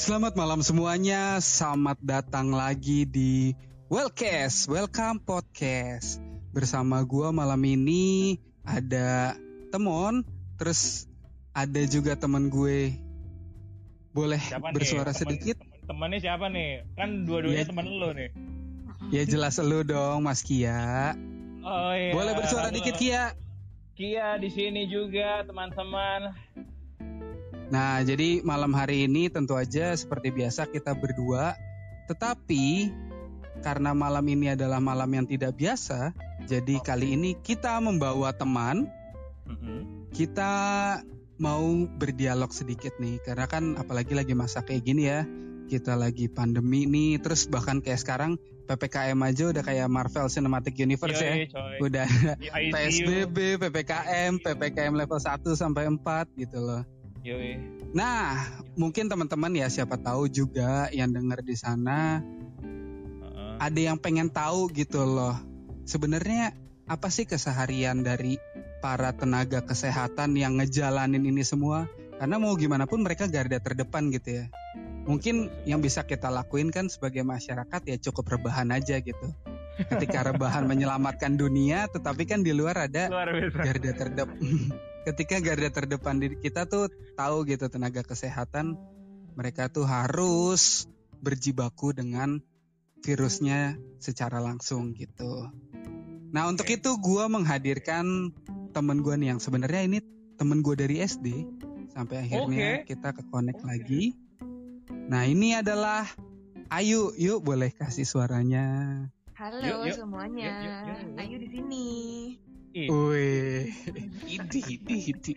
Selamat malam semuanya, selamat datang lagi di Wellcast, Welcome Podcast. Bersama gua malam ini ada Temon, terus ada juga teman gue. Boleh Siapa bersuara nih? Temen- sedikit? temen- temennya siapa nih? Kan dua-duanya Iya. temen lu nih. Ya jelas lu dong, Mas Kia. Oh iya. Boleh bersuara Halo. dikit Kia? Kia di sini juga teman-teman. Nah, jadi malam hari ini tentu aja seperti biasa kita berdua. Tetapi karena malam ini adalah malam yang tidak biasa, jadi kali ini kita membawa teman. Mm-mm. Kita mau berdialog sedikit nih, karena kan apalagi lagi masa kayak gini ya. Kita lagi pandemi nih, terus bahkan kayak sekarang PPKM aja udah kayak Marvel Cinematic Universe ya. Yoi, coy. Udah. PSBB, PPKM, PPKM level 1 sampai 4 gitu loh. Yoi. Nah, mungkin teman-teman ya siapa tahu juga yang dengar di sana Heeh. ada yang pengen tahu gitu loh. Sebenarnya apa sih keseharian dari para tenaga kesehatan yang ngejalanin ini semua? Karena mau gimana pun mereka garda terdepan gitu ya. Mungkin yang bisa kita lakuin kan sebagai masyarakat ya cukup rebahan aja gitu. Ketika rebahan menyelamatkan dunia, tetapi kan di luar ada Luar biasa. garda terdepan ketika garda terdepan diri kita tuh tahu gitu tenaga kesehatan mereka tuh harus berjibaku dengan virusnya secara langsung gitu. Nah untuk itu gua menghadirkan temen gua nih yang sebenarnya ini temen gua dari SD sampai akhirnya kita ke connect lagi. Nah ini adalah Ayu, yuk boleh kasih suaranya. Halo Yuk, yuk. semuanya, Yuk, yuk, yuk, yuk. Ayu di sini. Ih, Wih, idi, idi, idi.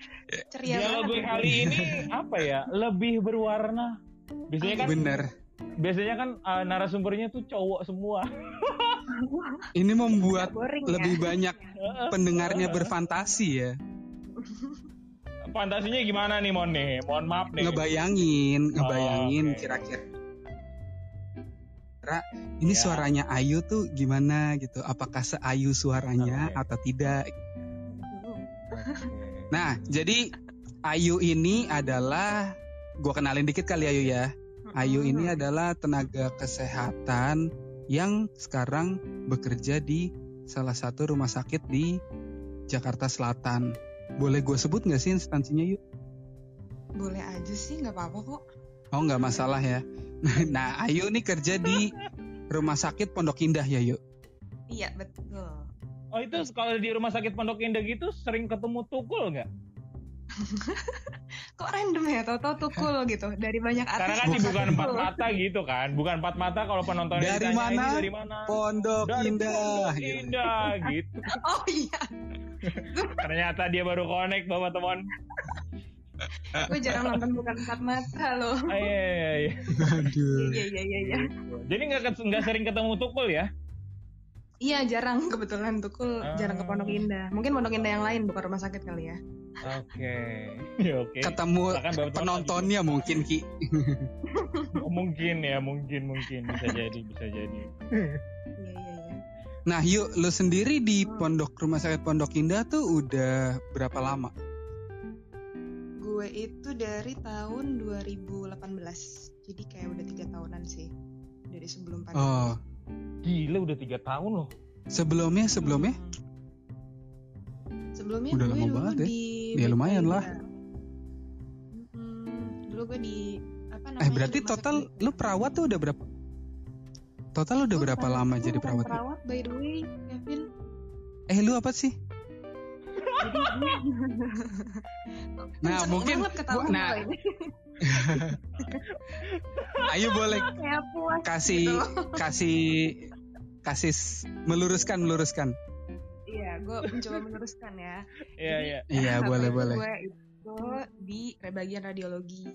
Ceria dialog banget. ya. kali ini apa ya? Lebih berwarna. Biasanya kan Bener. biasanya kan uh, narasumbernya tuh cowok semua. Ini membuat Boring lebih ya. banyak pendengarnya berfantasi ya. Fantasinya gimana nih Mon nih? Mohon maaf nih. Ngebayangin, ngebayangin oke. kira-kira Ra, ini Ya. suaranya Ayu tuh gimana gitu? Apakah seayu suaranya Oke. atau tidak? Nah, jadi Ayu ini adalah gua kenalin dikit kali Ayu ya. Ayu ini adalah tenaga kesehatan yang sekarang bekerja di salah satu rumah sakit di Jakarta Selatan. Boleh gue sebut nggak sih instansinya yuk? Boleh aja sih, nggak apa-apa kok. Oh nggak masalah ya. Nah Ayu nih kerja di rumah sakit Pondok Indah ya yuk. Iya betul. Oh itu kalau di rumah sakit Pondok Indah gitu sering ketemu tukul nggak? Kok random ya, tau-tau tukul gitu dari banyak artis. Karena kan di bukan bukan empat mata gitu kan, bukan empat mata kalau penonton Dari mana? dari mana? Pondok Dari Indah. Pondok gitu. Indah gitu. Oh iya, Ternyata dia baru connect bapak teman. Gue jarang nonton bukan empat mata loh. Ah, iya, iya, iya. Aduh. Iya iya iya iya. Jadi nggak nggak sering ketemu tukul ya? Iya jarang kebetulan tukul Ah. jarang ke Pondok Indah. Mungkin Pondok Indah yang lain bukan rumah sakit kali ya. Oke, Ya, oke. Ketemu Silakan, Bapak Teman. penontonnya mungkin Ki. Oh, mungkin ya, mungkin mungkin bisa jadi, bisa jadi. Iya iya iya. Nah yuk lu sendiri di pondok rumah sakit Pondok Indah tuh udah berapa lama? Gue itu dari tahun 2018. Jadi kayak udah tiga tahunan sih dari sebelum pandemi. Oh Gila udah tiga tahun loh. sebelumnya sebelumnya? Hmm. Sebelumnya Udah gue lama dulu banget ya. di Ya, lumayan lah. Hmm, dulu gue di apa namanya? Eh berarti total sakit- lu perawat tuh udah berapa? Total udah Gue berapa lama jadi perawat? Perawat by the way, Kevin. Eh lu apa sih? Nah, mungkin- bu- nah. Ayo boleh puas kasih gitu. kasih kasih s- meluruskan meluruskan. Iya, gue mencoba meluruskan ya. Iya, iya. Iya boleh itu boleh. Gue itu di bagian radiologi.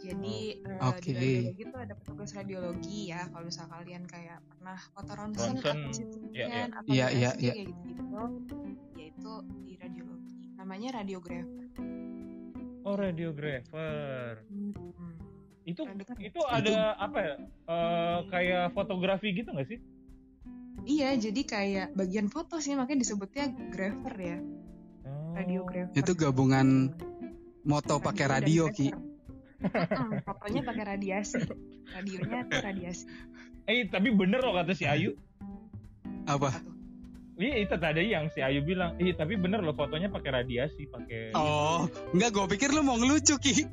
Jadi eh, Oke. di radiologi itu ada petugas radiologi ya. Kalau misal kalian kayak pernah foto ronsen, Ronsen, apa CT iya, scan, apa Iya, USG, iya, iya. kayak gitu-gitu. Itu di radiologi. Namanya radiografer. Oh, radiografer. Hmm. Itu nggak? itu ada apa ya? Eh, kayak fotografi gitu nggak sih? Iya, jadi kayak bagian foto sih makanya disebutnya grafer ya. Oh. Radiografer. Itu gabungan moto pakai radio Ki. Fotonya pakai radiasi. Radionya tuh radiasi. Eh tapi bener loh kata si Ayu. Apa? Apa? Iya itu tadi yang si Ayu bilang. Iya tapi bener loh fotonya pakai radiasi, pakai. Oh, enggak gue pikir lu mau ngelucu Ki.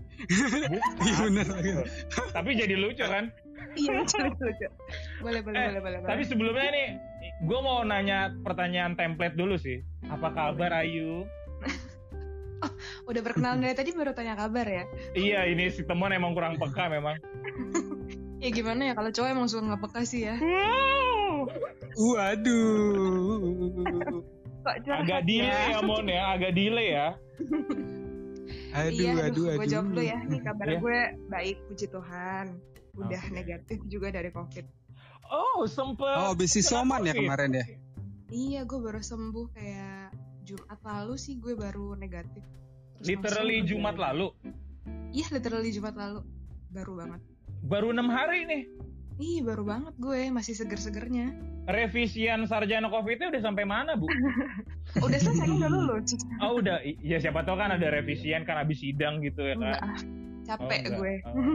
Iya bener. tapi jadi lucu kan. Iya lucu lucu. lucu. Boleh boleh Eh, boleh boleh. Tapi boleh. sebelumnya nih, gue mau nanya pertanyaan template dulu sih. Apa kabar Ayu? udah berkenalan dari tadi baru tanya kabar ya. Iya ini si teman emang kurang peka memang. Ya gimana ya kalau cowok emang suka nggak peka sih ya. Waduh. Kok Agak delay ya Mon ya, agak delay ya. Aduh, iya, aduh, aduh. Gue jawab dulu ya. Nih kabar Iya. gue baik, puji Tuhan. Udah Oke. negatif juga dari COVID. Oh sempet. Oh, habis isoman ya kemarin ya? Iya, gue baru sembuh kayak Jumat lalu sih gue baru negatif. Terus Literally Jumat lalu. Iya, literally Jumat lalu. Baru banget. Baru enam hari nih. Ih, baru banget gue, masih seger-segernya. Revisian sarjana COVID-nya udah sampai mana, Bu? Udah selesai udah lulus. Oh, udah. Ya siapa tahu kan ada revisian kan habis sidang gitu ya Enggak, kan. Oh, capek enggak. gue. Oh, oh, oh, oh.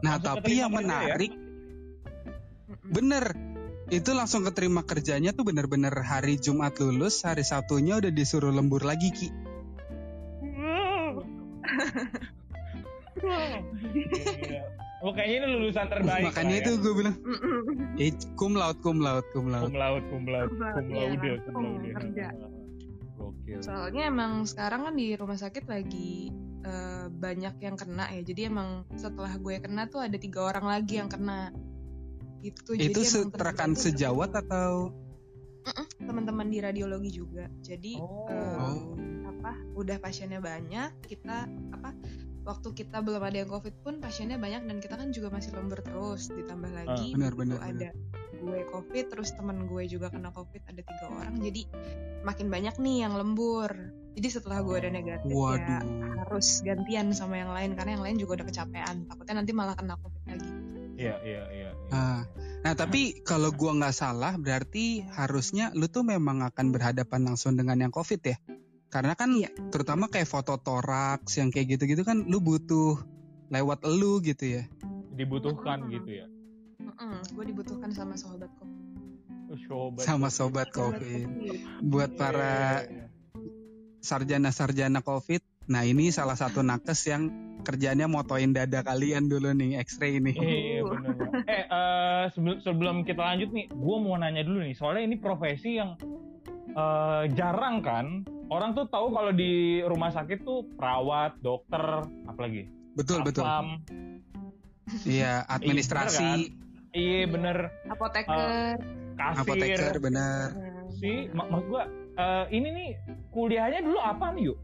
Nah, Langsung tapi yang ya? menarik, Mm-mm. bener. Itu langsung keterima kerjanya tuh bener-bener hari Jumat lulus, hari Sabtunya udah disuruh lembur lagi Ki. Iya. Oh, kayaknya ini lulusan terbaik. Makanya lah itu ya. gue bilang, eh, cum laude, cum laude, cum laude. cum laude, cum laude, Cum laude, cum iya, laude, langsung laude. kerja. Gokil. Soalnya emang sekarang kan di rumah sakit lagi eh, banyak yang kena ya. Jadi emang setelah gue kena tuh ada tiga orang lagi yang kena. Gitu. Itu Jadi rekan terjadi sejawat cukup- atau? teman-teman di radiologi juga. Jadi Oh. eh, apa? Udah pasiennya banyak. Kita apa? Waktu kita belum ada yang covid pun pasiennya banyak dan kita kan juga masih lembur terus. Ditambah lagi benar, begitu benar, ada gue covid terus teman gue juga kena covid ada tiga orang. Jadi makin banyak nih yang lembur. Jadi setelah gue Oh. negatif ya Waduh. harus gantian sama yang lain karena yang lain juga udah kecapean. Takutnya nanti malah kena covid lagi. Iya, iya, iya. iya. Ah. Nah, tapi kalau gua nggak salah, berarti harusnya lu tuh memang akan berhadapan langsung dengan yang COVID ya? Karena kan Iya. terutama kayak foto toraks yang kayak gitu-gitu kan lu butuh lewat elu gitu ya. Dibutuhkan Mm-mm. gitu ya. Mm-mm, gue dibutuhkan sama sahabat kok. Oh, Sobat. Sama sobat COVID. Buat para Iya, iya, iya. sarjana-sarjana COVID, nah ini salah satu nakes yang kerjanya motoin dada kalian dulu nih X-ray ini. Iya bener Bang. Eh eh, sebelum sebelum kita lanjut nih, gue mau nanya dulu nih. Soalnya ini profesi yang eh, jarang kan. Orang tuh tahu kalau di rumah sakit tuh perawat, dokter, apalagi Betul betul. satpam. Iya administrasi, Iya bener. Apoteker. Kasir. apoteker benar. sih. Mak maksud gue eh, ini nih kuliahnya dulu apa nih yuk?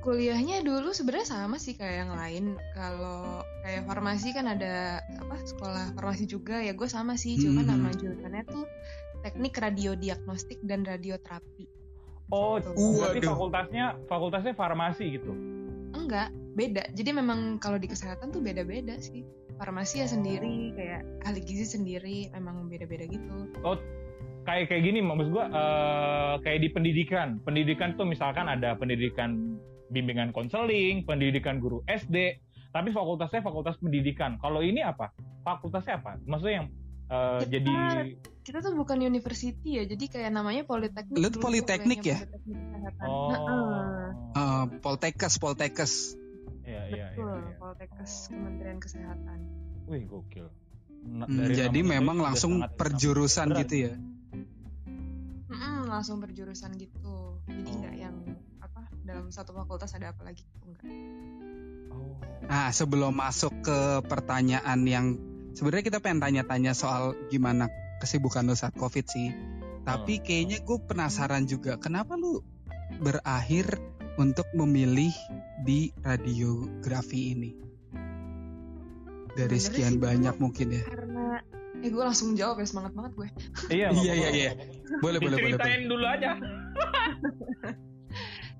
Kuliahnya dulu sebenarnya sama sih kayak yang lain. Kalau kayak farmasi kan ada apa sekolah farmasi juga ya gue sama sih. Cuma Hmm. nama jurusannya tuh teknik radiodiagnostik dan radioterapi. Oh, berarti Waduh. fakultasnya fakultasnya farmasi gitu. Enggak, beda. Jadi memang kalau di kesehatan tuh beda-beda sih. Farmasi ya sendiri, kayak ahli gizi sendiri, memang beda-beda gitu. kayak kayak gini maksud gua eh, kayak di pendidikan pendidikan tuh misalkan ada pendidikan bimbingan konseling pendidikan guru SD tapi fakultasnya fakultas pendidikan kalau ini apa fakultasnya apa maksudnya yang eh, Kita- jadi Kita tuh bukan university ya, jadi kayak namanya politeknik. Lu tuh politeknik ya? Politeknik oh Heeh. Eh, poltekes, poltekes. iya iya iya, Betul, iya. Poltekkes Kementerian Kesehatan. wih gokil Na- Hmm, dari jadi memang langsung perjurusan gitu ya. Mm-mm, langsung berjurusan gitu. Jadi Oh. nggak yang apa dalam satu fakultas ada apa lagi gitu enggak. Oh. Nah, sebelum masuk ke pertanyaan yang sebenarnya kita pengen tanya-tanya soal gimana kesibukan lu saat COVID sih. Tapi Oh. kayaknya gue penasaran juga, kenapa lu berakhir untuk memilih di radiografi ini? Dari sekian sih banyak mungkin ya. Karena eh gue langsung jawab ya semangat banget gue. iya Iya, iya, iya. Boleh, boleh, boleh. diceritain boleh. dulu aja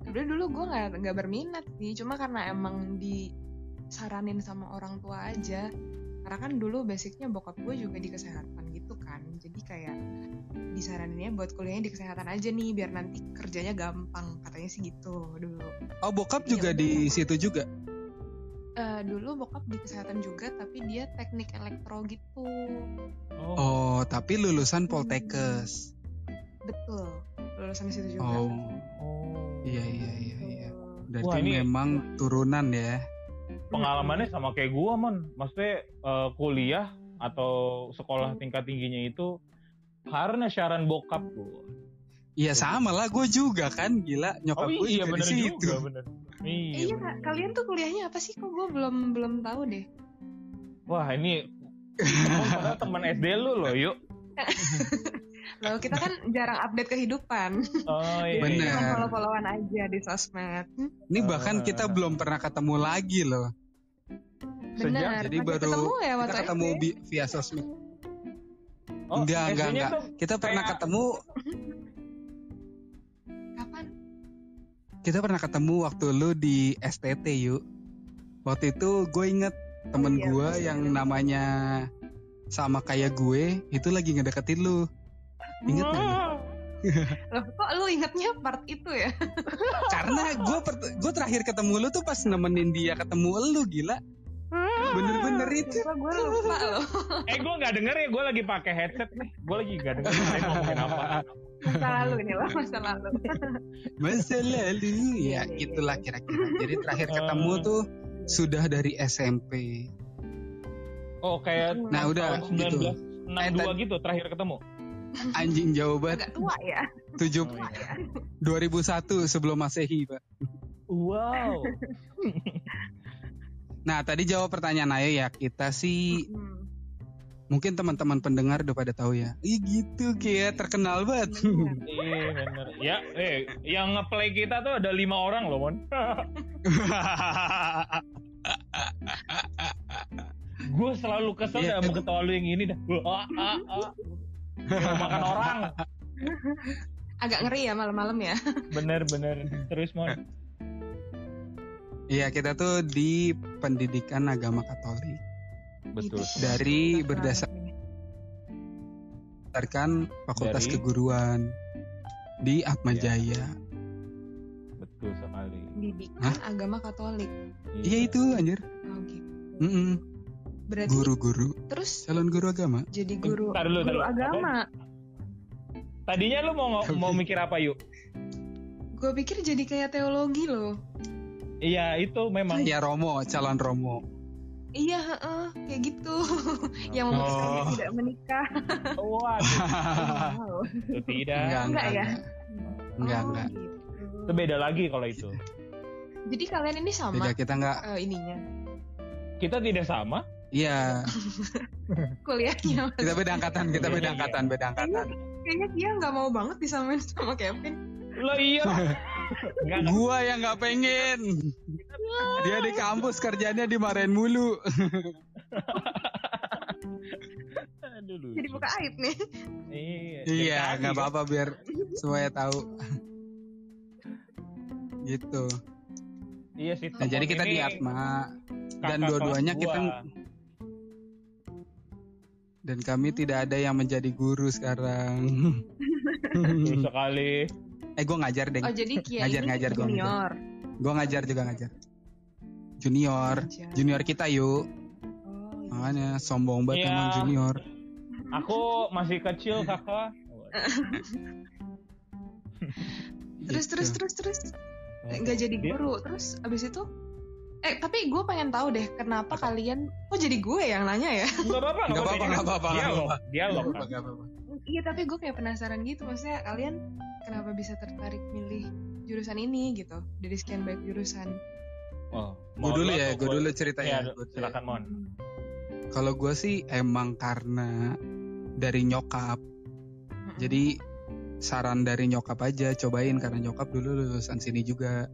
Sebenarnya dulu gue nggak nggak berminat sih, cuma karena emang disaranin sama orang tua aja. Karena kan dulu basicnya bokap gue juga di kesehatan gitu kan, jadi kayak disaraninnya buat kuliahnya di kesehatan aja nih, biar nanti kerjanya gampang, katanya sih gitu dulu. Oh, bokap Iya, juga di situ juga. eh, dulu bokap di kesehatan juga tapi dia teknik elektro gitu. Oh. Oh, tapi lulusan Poltekkes. Betul. Lulusan situ juga. Oh, Oh. iya iya iya iya. Berarti Wah, ini- memang turunan ya. Pengalamannya sama kayak gua, Mon. Maksudnya eh, kuliah atau sekolah tingkat tingginya itu karena syaran bokap gua. Iya sama lah, gue juga kan gila nyokap Oh gue iya juga di bener situ. juga, bener. Iya, Iya. Kak. kalian tuh kuliahnya apa sih? Kok gue belum belum tahu deh. Wah ini teman SD lu loh, yuk. Loh, kita kan jarang update kehidupan. Oh iya. Bener. Cuma follow-followan aja di sosmed. Ini bahkan kita belum pernah ketemu lagi loh. Bener. Jadi Masih baru ketemu ya Kita waktu ketemu SD? bi- via sosmed. Oh, Enggak, enggak, enggak. Kita pernah kayak- ketemu, Kapan? kita pernah ketemu waktu lu di STT yuk. Waktu itu gue inget temen iya, gue yang namanya sama kayak gue itu lagi ngedeketin lu. Ingat gak lu? Loh, kok lu ingetnya part itu ya? Karena gue gue terakhir ketemu lu tuh pas nemenin dia ketemu lu gila. Bener-bener itu. Sumpah gue lupa loh. Eh gue nggak denger ya, gue lagi pakai headset nih. Gue lagi nggak denger apa. Masa lalu ini loh, masa lalu. Masa lalu ya Iya, iya, itulah iya. kira-kira. Jadi terakhir Eh. ketemu tuh sudah dari SMP. Oh kayak Nah udah tahun gitu. 1962 gitu terakhir ketemu. Anjing jauh banget. Agak tua ya. 7 Oh, iya. 2001 sebelum Masehi, Pak. Wow. Nah, tadi jawab pertanyaan Ayo ya. Kita sih Hmm. mungkin teman-teman pendengar udah pada tahu ya. Ih gitu kayak terkenal banget. Iya bener. Ya, eh yang ngeplay kita tuh ada lima orang loh, Mon. gue selalu kesel Iya. dah sama ketawa lu yang ini dah. Mau makan orang. Agak ngeri ya malam-malam ya. Bener bener. Terus Mon. Iya, kita tuh di pendidikan agama Katolik Betul. dari berdasarkan. Fakultas Dari- Keguruan di Atma Iya. Jaya. Betul sekali. Pendidikan agama Katolik. Iya itu anjir. Oh gitu. Mm-mm. Berarti Guru-guru, terus calon guru agama. jadi guru dulu, ntar guru agama. Tadinya lu mau mau mikir apa yuk? Gue pikir jadi kayak teologi loh. Iya itu memang. Ya Romo, calon Romo. Iya, heeh, kayak gitu. Yang memutuskan Oh. tidak menikah. Waduh, Wow. itu tidak. Enggak, Enggak enggak, ya? enggak. Enggak, Oh, enggak. gitu. Itu beda lagi kalau itu. Jadi kalian ini sama Beda kita enggak. eh, ininya Kita tidak sama. Iya, kuliahnya. kita beda angkatan, kita beda Iya, iya. angkatan, beda angkatan. Kayaknya dia nggak mau banget disamain sama Kevin. Lo iya. Enggak. Gua yang nggak pengen. Dia di kampus kerjanya dimarahin mulu. Aduh, lucu. Jadi buka aib nih. Iya, Iya, nggak apa-apa biar semuanya tahu. Gitu. Iya sih. Nah, jadi kita di Atma dan dua-duanya kita. Dan kami tidak ada yang menjadi guru sekarang. Betul sekali. eh, gue ngajar deh. Oh jadi Kia Ngajar, ini ngajar, gua junior. Gue ngajar juga ngajar. Junior, Ngajar. junior kita yuk. Oh, iya. Makanya sombong banget Iya. emang junior. Aku masih kecil kakak. Terus Gitu. terus terus terus nggak jadi guru. Terus abis itu Eh tapi gue pengen tahu deh kenapa Apa? kalian kok jadi gue yang nanya ya? Nggak apa-apa, Nggak apa-apa, nggak apa-apa, Dialog, dialog. Iya tapi gue kayak penasaran gitu maksudnya kalian kenapa bisa tertarik milih jurusan ini gitu dari sekian banyak jurusan. Oh, Gue dulu lu ya, gue gua? dulu cerita Iya, ya. Silakan Mon. Kalau gue sih emang karena dari nyokap. Jadi saran dari nyokap aja cobain karena nyokap dulu lulusan sini juga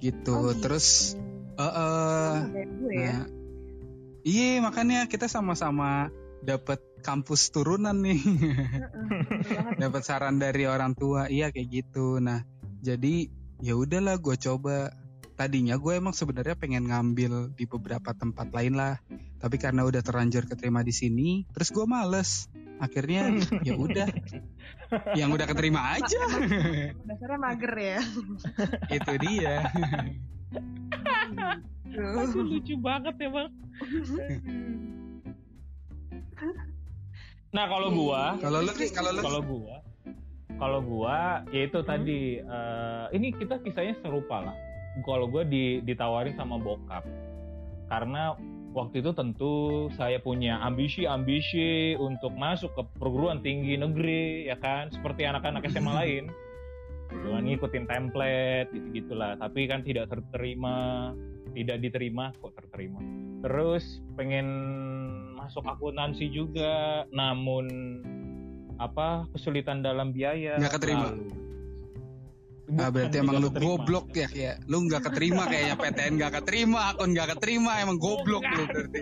gitu. Oh, gitu. Terus Oh, kayak gue ya. nah, iya makanya kita sama-sama dapat kampus turunan nih. Dapat saran dari orang tua iya kayak gitu. Nah jadi ya udahlah gue coba. Tadinya gue emang sebenarnya pengen ngambil di beberapa tempat lain lah tapi karena udah terlanjur keterima di sini terus gue males. Akhirnya ya udah. Yang udah keterima aja. Dasarnya mager ya. itu dia Aduh. lucu banget ya bang. nah kalau gua, Iya, Kalau lu, terus, kalau lu- kalau gua, kalau gua, yaitu Hmm. tadi eh, ini kita kisahnya serupa lah. Kalau gua di, ditawarin sama bokap, karena waktu itu tentu saya punya ambisi-ambisi untuk masuk ke perguruan tinggi negeri, ya kan, seperti anak-anak SMA lain. Gitu kan, Mm. ngikutin template gitu gitulah tapi kan tidak terterima tidak diterima kok terterima terus pengen masuk akuntansi juga namun apa kesulitan dalam biaya Nggak keterima? Nah, berarti Bukan emang tidak lu keterima. goblok ya kayak lu nggak keterima kayaknya PTN nggak keterima akun nggak keterima emang goblok lu berarti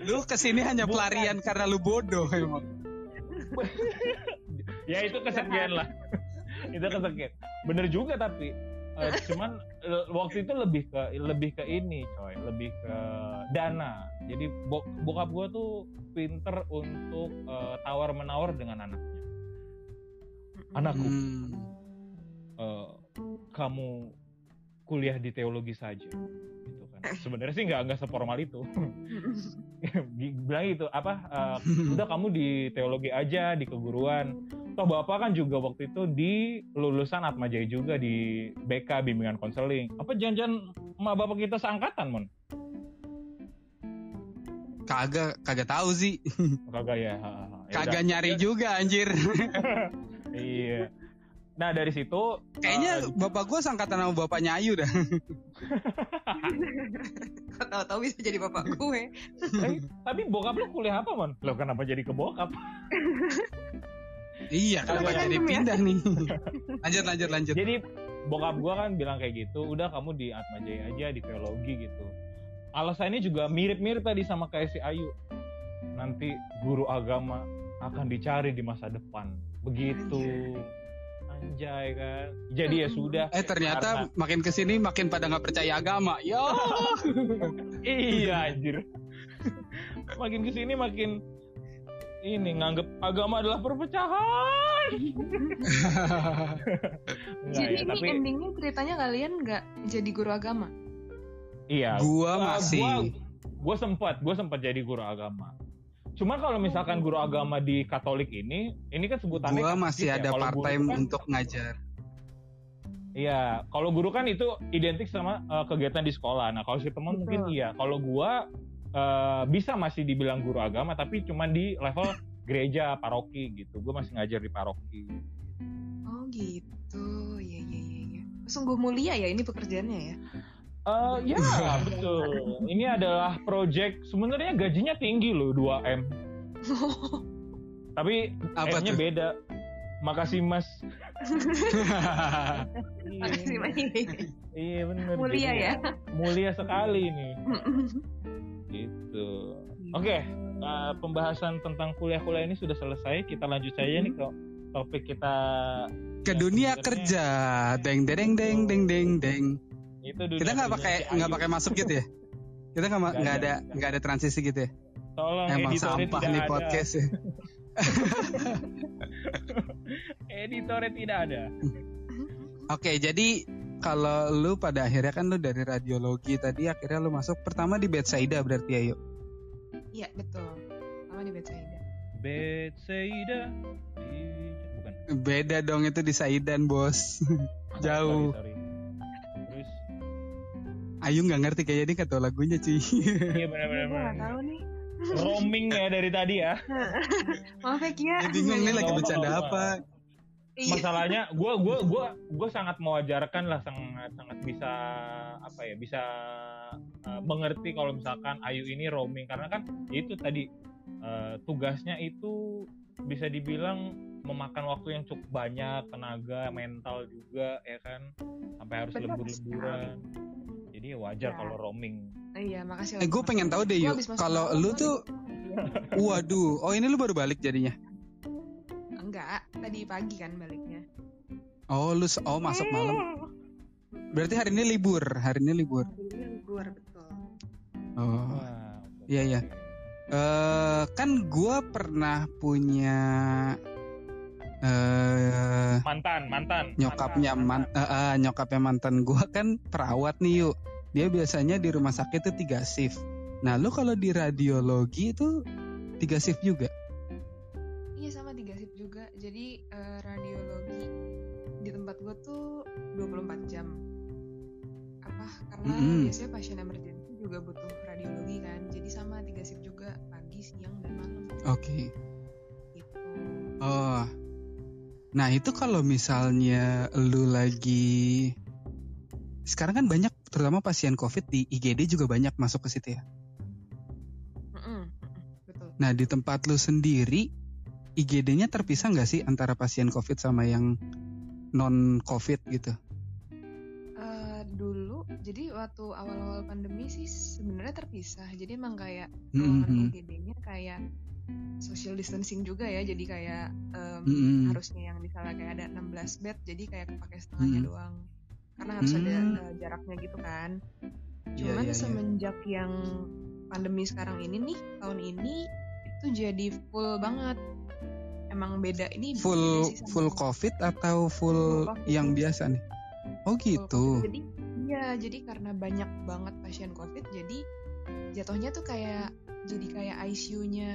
lu ke sini hanya Bukan. pelarian karena lu bodoh emang ya itu kesekian lah itu kesekian. Bener juga tapi eh, cuman eh, waktu itu lebih ke lebih ke ini coy. Lebih ke dana. Jadi bo- bokap gue tuh pinter untuk tawar menawar dengan anaknya. Anakku. Hmm. eh, kamu kuliah di teologi saja gitu kan. Sebenarnya sih nggak nggak seformal itu. Bilang gitu apa eh, udah kamu di teologi aja di keguruan toh bapak kan juga waktu itu di lulusan Atma Jaya juga di BK bimbingan konseling. Apa jangan-jangan emak bapak kita seangkatan mon kagak kagak tahu sih. Kagak ya. Ya kagak nyari juga anjir. Iya. Nah dari situ kayaknya eh, bapak gua sangkatan sama bapaknya Ayu dah. Kok tahu-tahu bisa jadi bapak gue. eh, tapi bokap lu kuliah apa mon lo kenapa jadi ke bokap iya kenapa Kagak jadi ya? pindah nih lanjut lanjut lanjut Jadi bokap gua kan bilang kayak gitu, udah kamu di Atma Jaya aja di teologi gitu. Alasannya juga mirip-mirip tadi sama kayak si Ayu. Nanti guru agama akan dicari di masa depan. Begitu. Anjay kan. Jadi ya sudah. eh ternyata makin ke sini makin pada nggak percaya agama yo iya anjir. makin ke sini makin ini nganggep agama adalah perpecahan. Enggak Jadi ya, ini tapi endingnya ceritanya kalian nggak jadi guru agama. iya. gua masih Gua, gua sempat, gua sempat jadi guru agama. Cuma kalau misalkan guru agama di Katolik ini, ini kan sebutannya gua masih ya. ada Kalau part time kan- untuk ngajar Iya, kalau guru kan itu identik sama uh, kegiatan di sekolah. Nah, kalau si teman mungkin iya. Kalau gua uh, bisa masih dibilang guru agama, tapi cuma di level gereja, paroki gitu. Gua masih ngajar di paroki. Oh gitu, iya iya iya. iya. Sungguh mulia ya ini pekerjaannya ya. Eh, ya betul. Ini adalah project sebenarnya gajinya tinggi loh 2 m. Tapi Apa M-nya beda. Makasih Mas. Makasih Iya, banyak. iya benar. Mulia ya. Mulia sekali nih. Gitu. Oke, eh, pembahasan tentang kuliah-kuliah ini sudah selesai. Kita lanjut saja nih ke topik kita ke Ya, dunia kerja deng deng deng deng deng deng itu dunia kita nggak pakai nggak pakai masuk gitu ya kita nggak ma- Nggak ada. ada nggak ada transisi gitu ya Tolong emang sampah tidak nih ada. podcast ya Editornya tidak ada. oke jadi kalau lu pada akhirnya kan lu dari radiologi tadi akhirnya lu masuk pertama di Bethsaida berarti ya yuk Iya betul. Sama di Bethsaida. Bethsaida di bukan beda dong itu di Saidan bos Jauh. Sorry, sorry. Terus Ayu nggak ngerti kayaknya dia nggak tahu lagunya cuy iya benar-benar. Nggak tahu nih. Roaming ya dari tadi ya. Maaf ya Kia. bingung nih lagi bercanda apa. Masalahnya gue gua gua gua sangat mewajarkan lah sangat sangat bisa apa ya bisa uh, mengerti kalau misalkan Ayu ini roaming. Karena kan itu tadi uh, tugasnya itu bisa dibilang memakan waktu yang cukup banyak tenaga mental juga ya kan? Sampai harus Benar lembur-lemburan. jadi ya wajar Ya. kalau roaming. Iya makasih. eh gue pengen tahu deh yuk kalau lu tuh waduh. Oh ini lu baru balik jadinya Enggak, tadi pagi kan baliknya. oh lu oh masuk malam berarti hari ini libur hari ini libur Hari ini libur betul. oh Iya, iya. eh kan gua pernah punya eh mantan mantan nyokapnya Mantan, man, eh, eh, nyokapnya mantan gua kan perawat nih yuk dia biasanya di rumah sakit itu tiga shift. Nah, lu kalau di radiologi itu tiga shift juga? Karena Mm-mm. biasanya pasien emergency juga butuh radiologi kan. Jadi sama tiga shift juga pagi, siang dan malam Oke. gitu. Oh. Nah, itu kalau misalnya lu lagi sekarang kan banyak terutama pasien COVID di IGD juga banyak masuk ke situ ya. Mm-mm, mm-mm, betul. Nah, di tempat lu sendiri IGD-nya terpisah nggak sih antara pasien COVID sama yang non COVID gitu? Jadi waktu awal-awal pandemi sih sebenarnya terpisah. Jadi emang kayak Mhm. ruangan UGD-nya kayak social distancing juga ya. Jadi kayak em, Mhm. harusnya yang misalnya kayak ada 16 bed jadi kayak kepake setengahnya Mhm. doang. Karena harus ada Hmm. eh, jaraknya gitu kan. Iya, Cuman iya, iya. semenjak yang pandemi sekarang ini nih tahun ini itu jadi full banget. Emang beda ini Full beda full COVID atau full Full COVID. yang biasa nih? Oh gitu. Jadi iya, jadi karena banyak banget pasien COVID, jadi jatuhnya tuh kayak jadi kayak ICU-nya,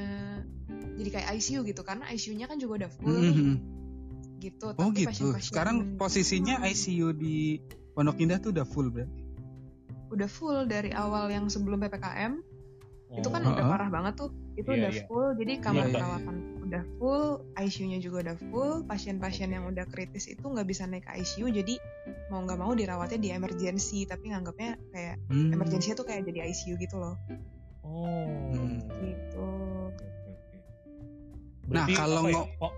jadi kayak ICU gitu karena ICU-nya kan juga udah full nih, Mhm. gitu. Oh Tapi gitu. pasien-pasien Sekarang posisinya Hmm, ICU di Pondok Indah tuh udah full berarti. udah full dari awal yang sebelum ppkm itu kan Oh. udah parah banget tuh, itu Iya, udah iya. full. Jadi kamar Iya, iya, perawatan udah full, ICU-nya juga udah full. Pasien-pasien yang udah kritis itu nggak bisa naik ke ICU, jadi mau nggak mau dirawatnya di emergency, tapi nganggapnya kayak Hmm. emergency tuh kayak jadi ICU gitu loh. Oh. Hmm. Gitu. Nah, Berarti kalau apa ya, ngo- kok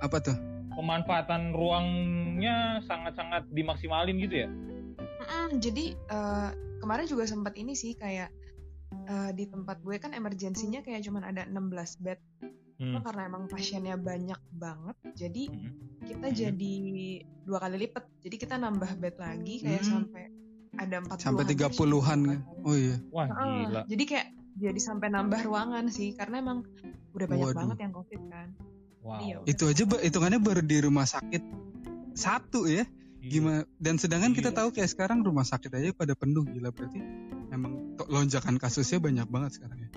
Apa tuh? pemanfaatan ruangnya sangat-sangat dimaksimalin gitu ya? Mm-mm, jadi eh, kemarin juga sempat ini sih kayak eh, di tempat gue kan emergensinya kayak cuman ada 16 bed. Hmm. Cuma karena emang pasiennya banyak banget, jadi Hmm. kita Hmm. jadi dua kali lipat. Jadi kita nambah bed lagi kayak Hmm. sampai ada 40 Sampai 30-an kan? Oh iya. Wah Heeh, gila. jadi kayak jadi sampai nambah ruangan sih karena emang udah banyak Waduh. banget yang covid kan. Wow. Iya. Itu aja hitungannya baru di rumah sakit satu ya. Iya. Gimana? Dan sedangkan kita Iya. tahu kayak sekarang rumah sakit aja pada penuh gila berarti emang lonjakan kasusnya banyak banget sekarang ya.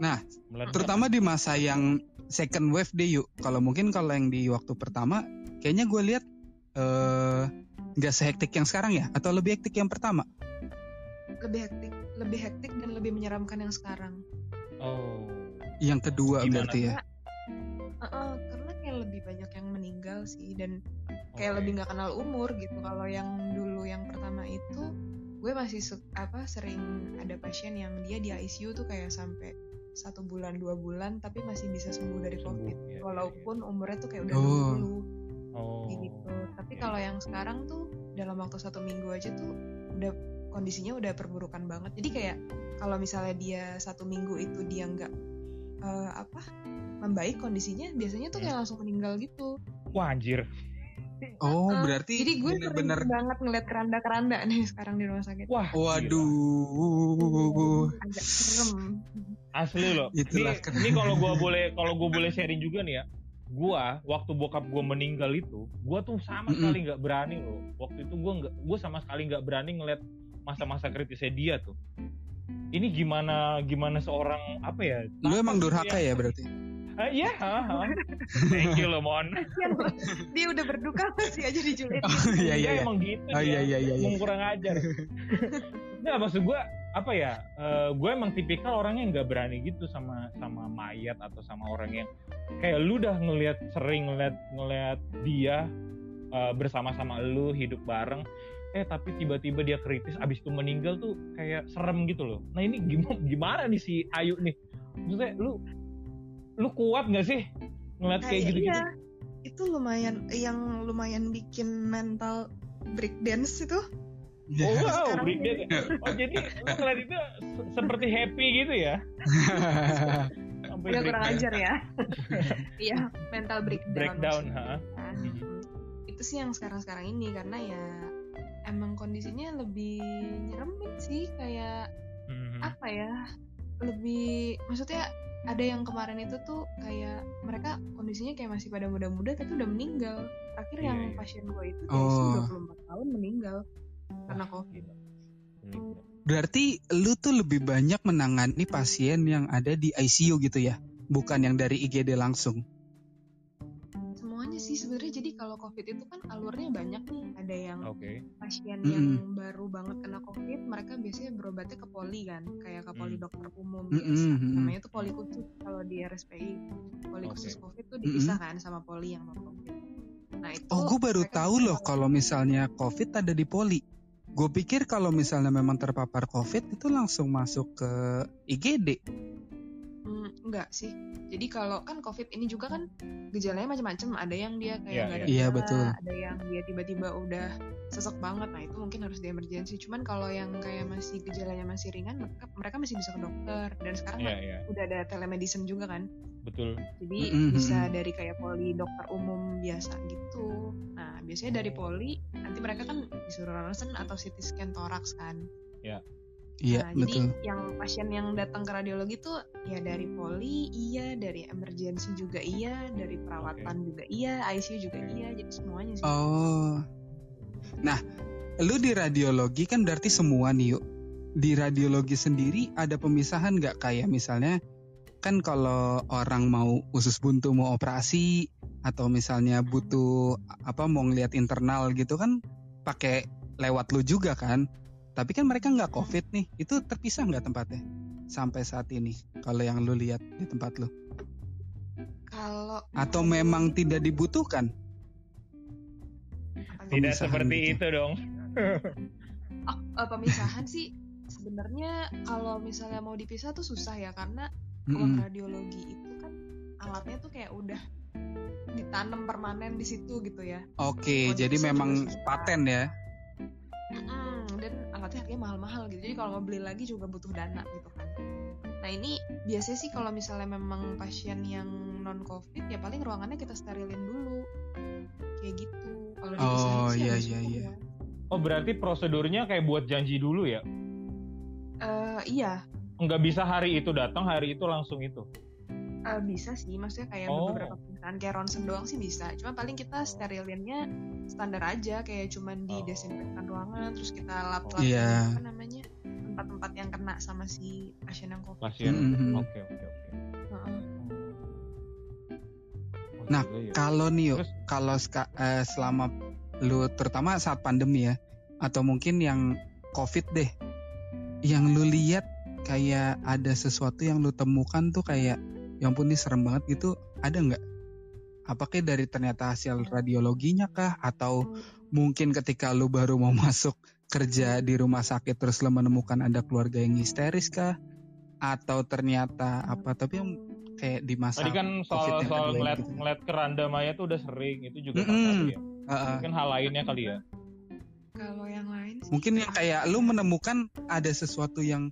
Nah, Meledak. terutama di masa yang second wave deh yuk. Kalau mungkin kalau yang di waktu pertama, kayaknya gue lihat eh nggak sehektik yang sekarang ya, atau lebih hektik yang pertama. Lebih hektik, lebih hektik dan lebih menyeramkan yang sekarang. Oh. Yang kedua Gimana? berarti ya. Heeh, karena kayak lebih banyak yang meninggal sih dan kayak Oke. lebih nggak kenal umur gitu. Kalau yang dulu yang pertama itu gue masih apa sering ada pasien yang dia di ICU tuh kayak sampai satu bulan dua bulan tapi masih bisa sembuh dari Sembuh, covid iya, iya, walaupun umurnya tuh kayak udah Oh. 20 Oh. gitu tapi Iya. kalau yang sekarang tuh dalam waktu satu minggu aja tuh udah kondisinya udah perburukan banget jadi kayak kalau misalnya dia satu minggu itu dia nggak eh, apa membaik kondisinya biasanya tuh kayak langsung meninggal gitu Wah anjir. Oh, Heeh. berarti jadi gue bener-bener sering banget ngeliat keranda-keranda nih sekarang di rumah sakit Wah. Waduh. agak serem Asli loh. Itulah ini, ini kalau gua boleh kalau gua boleh sharing juga nih ya. Gua waktu bokap gua meninggal itu, gua tuh sama sekali nggak berani loh. Waktu itu gua nggak, gua sama sekali nggak berani ngeliat masa-masa kritisnya dia tuh. Ini gimana gimana seorang apa ya? Lu emang durhaka ya berarti? Ah, Iya, ha, ha. Thank you loh, Mon. Dia udah berduka masih aja dijulitin Oh iya iya Dia iya. emang gitu Oh, dia. iya, iya, iya, iya. Emang kurang ajar. Nggak maksud gue apa ya? eh, gue emang tipikal orang yang nggak berani gitu sama sama mayat atau sama orang yang kayak lu udah ngelihat sering ngeliat ngeliat dia eh, bersama-sama lu hidup bareng. Eh tapi tiba-tiba dia kritis abis itu meninggal tuh kayak serem gitu loh. Nah ini gimana gimana nih si Ayu nih? Maksudnya lu lu kuat nggak sih ngeliat kayak gitu-gitu? iya, itu lumayan yang lumayan bikin mental breakdance itu. Oh wow, Sekarang break dance. Oh jadi ngeliat itu se- seperti happy gitu ya? Sampai Agak kurang ajar ya iya mental breakdown Breakdown, ha? Nah, itu sih yang sekarang-sekarang ini karena ya emang kondisinya lebih nyeremin sih kayak Mhm. apa ya lebih maksudnya ada yang kemarin itu tuh kayak mereka kondisinya kayak masih pada muda-muda tapi udah meninggal terakhir Iya, yang iya. pasien gue itu Oh. dia 24 tahun meninggal karena covid. Berarti lu tuh lebih banyak menangani pasien yang ada di ICU gitu ya, bukan yang dari IGD langsung. Semuanya sih sebenarnya jadi kalau COVID itu kan alurnya banyak nih. Ada yang Oke. pasien Mm-mm. yang baru banget kena COVID, mereka biasanya berobatnya ke poli kan, kayak ke poli Hmm. dokter umum Mm-mm, biasa. Namanya tuh poli khusus kalau di RSPI. Poli Oke. khusus COVID tuh dipisah kan sama poli yang non COVID. Nah itu. Oh, gue baru tahu loh kalau misalnya COVID ada di poli. Gue pikir kalau misalnya memang terpapar COVID itu langsung masuk ke IGD. Hmm, enggak sih. Jadi kalau kan COVID ini juga kan gejalanya macam-macam. Ada yang dia kayak Iya, nggak ada iya. Iya, gejala, betul. Ada yang dia tiba-tiba udah sesek banget. Nah itu mungkin harus di emergency. Cuman kalau yang kayak masih gejalanya masih ringan, mereka, mereka masih bisa ke dokter. Dan sekarang Iya, iya. udah ada telemedicine juga kan. Betul. Jadi Mm-mm, bisa mm-mm. dari kayak poli dokter umum biasa gitu. Nah biasanya dari poli nanti mereka kan disuruh ronsen atau CT scan toraks kan. Iya, Nah, betul. Jadi yang pasien yang datang ke radiologi tuh ya dari poli iya, dari emergency juga iya, dari perawatan juga iya, ICU juga iya, jadi semuanya sih. Oh. Nah, lu di radiologi kan berarti semua nih yuk. Di radiologi sendiri ada pemisahan nggak kayak misalnya kan kalau orang mau usus buntu mau operasi atau misalnya butuh apa mau ngeliat internal gitu kan pakai lewat lu juga kan. Tapi kan mereka nggak covid nih. Itu terpisah nggak tempatnya sampai saat ini kalau yang lu lihat di tempat lu? Kalau Atau memang tidak dibutuhkan? Tidak seperti gitu. itu dong. Oh, eh, pemisahan sih sebenarnya kalau misalnya mau dipisah tuh susah ya karena ruang Mm-mm. radiologi itu kan alatnya tuh kayak udah ditanam permanen di situ gitu ya. Oke, Kalau jadi memang paten ya. Mm-mm, dan alatnya harganya mahal-mahal gitu. Jadi kalau mau beli lagi juga butuh dana gitu kan. Nah ini biasanya sih kalau misalnya memang pasien yang non covid ya paling ruangannya kita sterilin dulu kayak gitu. Kalau Oh, iya, iya, susah iya. ya. Oh berarti prosedurnya kayak buat janji dulu ya? Eh, iya Nggak bisa hari itu datang, hari itu langsung itu. eh, bisa sih. Maksudnya kayak Oh. beberapa perusahaan kayak ronsen doang sih bisa. Cuma paling kita sterilinnya standar aja kayak cuman di Oh. desinfektan ruangan terus kita lap-lap Iya. apa namanya tempat-tempat yang kena sama si pasien yang covid. Pasien. Mm-mm. Oke oke oke. Heeh. Oh, Nah, ya. Kalau nih yuk, kalau ska- eh, selama lu terutama saat pandemi ya, atau mungkin yang COVID deh, yang lu lihat kayak ada sesuatu yang lu temukan tuh kayak, yang pun ini serem banget gitu, ada nggak? Apakah dari ternyata hasil radiologinya kah, atau mungkin ketika lu baru mau masuk kerja di rumah sakit terus lu menemukan ada keluarga yang histeris kah? Atau ternyata apa? Tapi yang kayak di masa Tadi kan COVID soal yang soal ngeliat, gitu. ngeliat keranda maya tuh udah sering, itu juga salah satu ya. Heeh. Mungkin hal lainnya kali ya. Kalau yang lain sih mungkin yang kayak lu menemukan ada sesuatu yang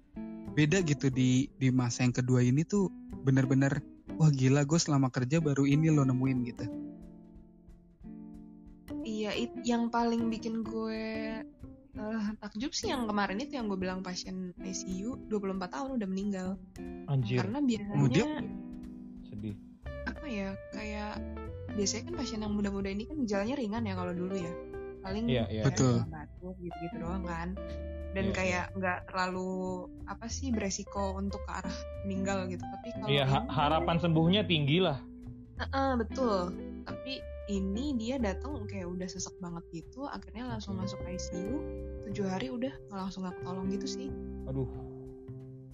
beda gitu di di masa yang kedua ini tuh bener-bener wah gila gue selama kerja baru ini lo nemuin gitu Iya, it- yang paling bikin gue eh, takjub sih yang kemarin itu yang gue bilang pasien ICU 24 tahun udah meninggal. Anjir, Karena biasanya Oh, dia- sedih. apa ya kayak biasanya kan pasien yang muda-muda ini kan gejalanya ringan ya kalau dulu ya. Paling Iya, iya. kayak Betul. batuk gitu-gitu doang kan. Dan Iya, kayak nggak terlalu apa sih beresiko untuk ke arah meninggal gitu. Tapi kalau Iya, ha- ini- harapan sembuhnya tinggi lah. Heeh, betul. Tapi ini dia datang kayak udah sesek banget gitu, akhirnya langsung masuk ICU. Tujuh hari udah langsung nggak ketolong gitu sih. Aduh.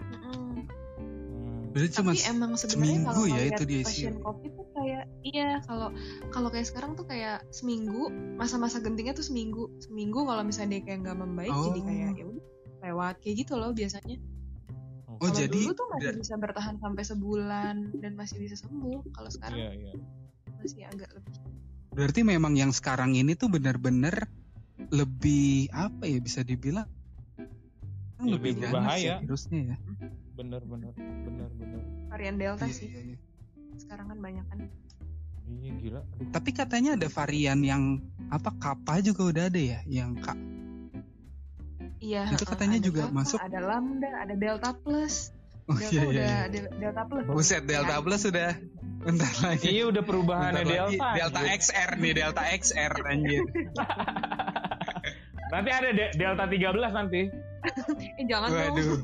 Mm-mm. Hmm. berarti cuma Tapi emang sebenarnya kalau ya ngeliat itu di ICU. pasien COVID kayak iya kalau kalau kayak sekarang tuh kayak seminggu masa-masa gentingnya tuh seminggu seminggu kalau misalnya dia kayak nggak membaik jadi Oh. kayak ya udah lewat kayak gitu loh biasanya. oh kalau jadi dulu tuh masih bisa bertahan sampai sebulan dan masih bisa sembuh. Kalau sekarang Iya, iya. masih agak lebih berarti memang yang sekarang ini tuh bener-bener lebih apa ya bisa dibilang Lebih ganas berbahaya. ya virusnya ya Bener, bener, bener, bener. varian delta Iya, sih. iya, iya. Sekarang kan banyak kan. Iya, gila. Aduh. tapi katanya ada varian yang apa kappa juga udah ada ya yang kak Iya. Itu katanya ada juga Kappa, masuk. Ada lambda, ada delta plus. oh Delta iya iya, udah iya. ada delta plus. Buset, Delta Plus udah. bentar lagi Iya, udah perubahannya Bentar lagi, Delta. Delta anjir. XR nih Delta XR anjir Nanti ada de- Delta 13 nanti. eh jangan Waduh. dong.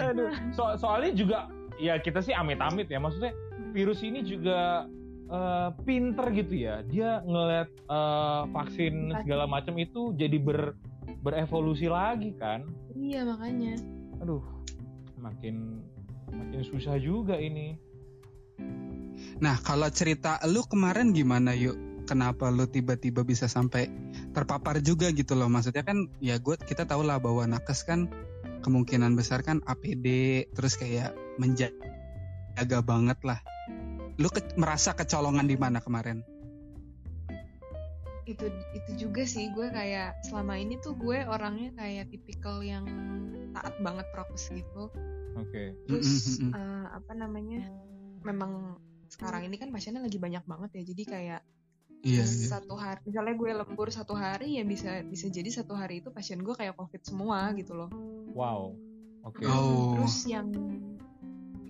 Aduh. So- soalnya juga ya kita sih amit-amit ya maksudnya virus ini juga eh, pinter gitu ya dia ngeliat eh, vaksin segala macam itu jadi ber berevolusi lagi kan Iya makanya. aduh makin makin susah juga ini Nah, kalau cerita lu kemarin gimana yuk? Kenapa lu tiba-tiba bisa sampai terpapar juga gitu loh? Maksudnya kan ya gue kita tahu lah bahwa nakes kan kemungkinan besar kan APD terus kayak menjaga banget lah. Lu ke- merasa kecolongan di mana kemarin? itu itu juga sih gue kayak selama ini tuh gue orangnya kayak tipikal yang taat banget prokes gitu oke terus Mm, mm, mm. eh, apa namanya memang sekarang ini kan pasiennya lagi banyak banget ya jadi kayak Iya, iya. satu hari misalnya gue lembur satu hari ya bisa bisa jadi satu hari itu pasien gue kayak covid semua gitu loh wow oke Oh. terus yang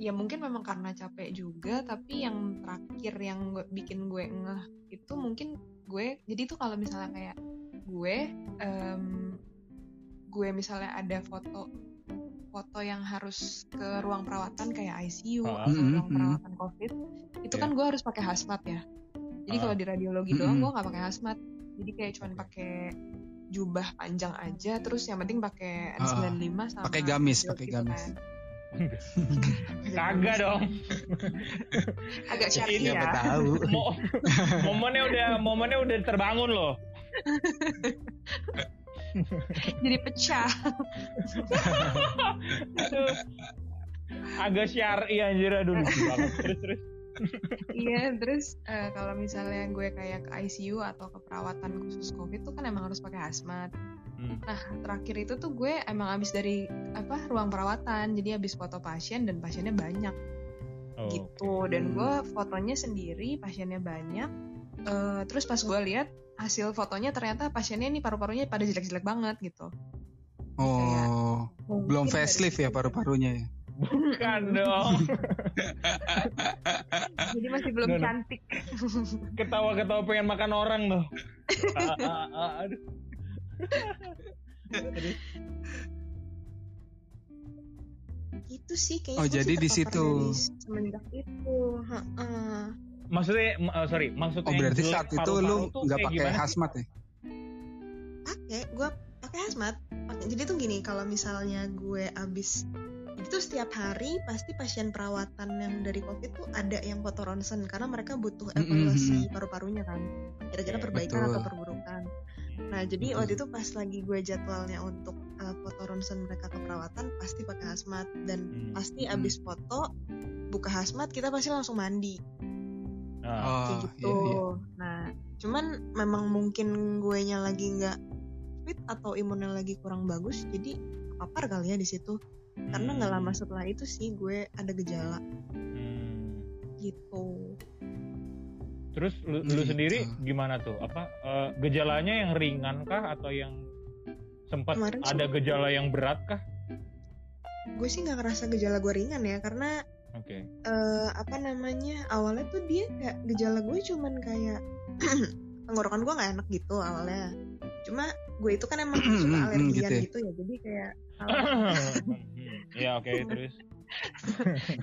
ya mungkin memang karena capek juga tapi yang terakhir yang gue- bikin gue ngeh itu mungkin gue jadi tuh kalau misalnya kayak gue em, gue misalnya ada foto foto yang harus ke ruang perawatan kayak ICU Ah. atau Mm-mm, ruang mm. perawatan COVID itu kan gue harus pakai hazmat ya jadi Ah. kalau di radiologi doang Mm-mm. gue nggak pakai hazmat jadi kayak cuman pakai jubah panjang aja terus yang penting pakai N95 sama Ah. Pakai gamis, shield pakai gitu gamis. kan. kagak dong. Agak syar'i Siapa ya tahu. Mo- momennya udah momennya udah terbangun loh. Jadi pecah. Agak syari anjir aduh lucu banget. Terus terus. Iya terus eh, kalau misalnya gue kayak ke ICU atau ke perawatan khusus COVID tuh kan emang harus pakai hazmat Hmm. nah terakhir itu tuh gue emang abis dari apa ruang perawatan. Jadi abis foto pasien dan pasiennya banyak. Oh, gitu dan gue fotonya sendiri pasiennya banyak. Eh, terus pas gue lihat hasil fotonya ternyata pasiennya ini paru-parunya pada jelek-jelek banget gitu. Oh, belum Mungkin dari facelift ya paru-parunya ya? bukan dong. Jadi masih belum No, no. cantik. Ketawa-ketawa pengen makan orang loh. Ah, ah, ah, aduh itu sih kayaknya Oh, jadi di situ. semenjak itu Heeh. maksudnya m- eh, sorry maksudnya Oh, berarti saat itu lu nggak kayak pakai hazmat ya? pakai gue pakai hazmat jadi tuh gini kalau misalnya gue abis tuh setiap hari pasti pasien perawatan yang dari covid tuh ada yang foto ronsen karena mereka butuh evaluasi mm-mm. paru-parunya kan kira-kira Iya, perbaikan betul. atau perburukan nah jadi waktu itu pas lagi gue jadwalnya untuk uh, foto ronsen mereka ke perawatan pasti pakai hazmat dan Hmm. pasti abis foto buka hazmat kita pasti langsung mandi Oh, kayak gitu. iya, iya. Nah, cuman memang mungkin gue nya lagi nggak fit atau imunnya lagi kurang bagus, jadi papar kali ya di situ. Karena nggak lama setelah itu sih gue ada gejala Hmm. gitu. Terus lu, lu Gitu. sendiri gimana tuh? Apa eh, gejalanya yang ringan kah atau yang sempat Kemarin ada gejala yang berat kah? Gue sih nggak ngerasa gejala gue ringan ya, karena Oke. eh, apa namanya awalnya tuh dia kayak gejala gue cuman kayak tenggorokan gue nggak enak gitu awalnya. Cuma gue itu kan emang suka alergian gitu ya. gitu ya, jadi kayak Hmm, Ya oke terus.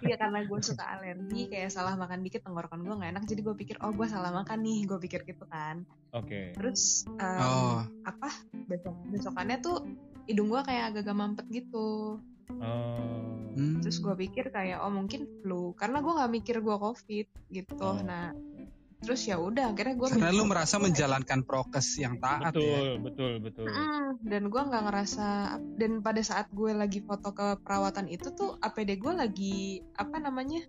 Iya karena gue suka alergi kayak salah makan dikit tenggorokan gue nggak enak jadi gue pikir oh gue salah makan nih gue pikir gitu kan Oke. terus em, Oh, apa besok besokannya tuh hidung gue kayak agak-agak mampet gitu Oh. hmm. terus gue pikir kayak oh mungkin flu karena gue nggak mikir gue covid gitu Oh. nah terus ya udah akhirnya gue karena lu merasa menjalankan prokes yang taat ya. Betul, betul, betul. dan gue nggak ngerasa dan pada saat gue lagi foto ke perawatan itu tuh APD gue lagi apa namanya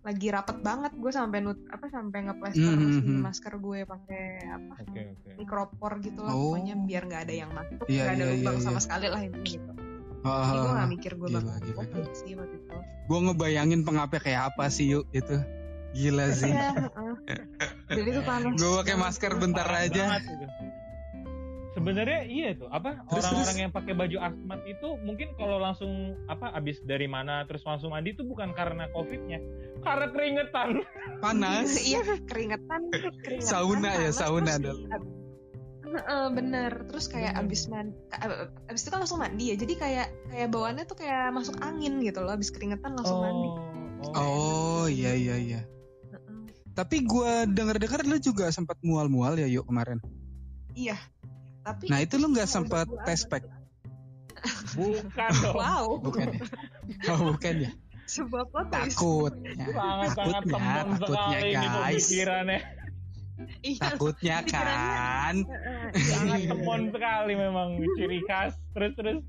lagi rapet banget gue sampai nut apa sampai ngeplester Hmm, si hmm, masker gue pakai apa Oke, oke. mikropor gitu lah Oh. pokoknya biar nggak ada yang masuk Iya, nggak ada iya, lubang iya, sama iya. sekali lah ini gitu Oh, jadi gue nggak mikir gue bakal sih waktu itu gue ngebayangin pengapnya kayak apa sih yuk itu. Gila sih. Iya, heeh. jadi itu panas Gue pakai masker bentar Parah aja. banget itu. Sebenarnya iya tuh, apa Terus, orang-orang yang pakai baju asmat itu mungkin kalau langsung apa abis dari mana terus langsung mandi itu bukan karena covidnya, karena keringetan. Panas. iya keringetan keringetan Sauna ya, panas, sauna terus ab- Heeh, bener terus kayak Bener. abis mandi abis itu kan langsung mandi ya jadi kayak kayak bawaannya tuh kayak masuk angin gitu loh abis keringetan langsung mandi Oh iya iya iya. Tapi gua denger-dengar lu juga sempat mual-mual ya yuk kemarin. iya tapi Nah itu lu nggak sempat tes apa? pack? bukan dong wow Bukan ya? Oh bukan ya? twist. Takutnya. sangat sangat Takutnya, takutnya guys. iya Takutnya kan. Sangat temon sekali memang ciri khas terus terus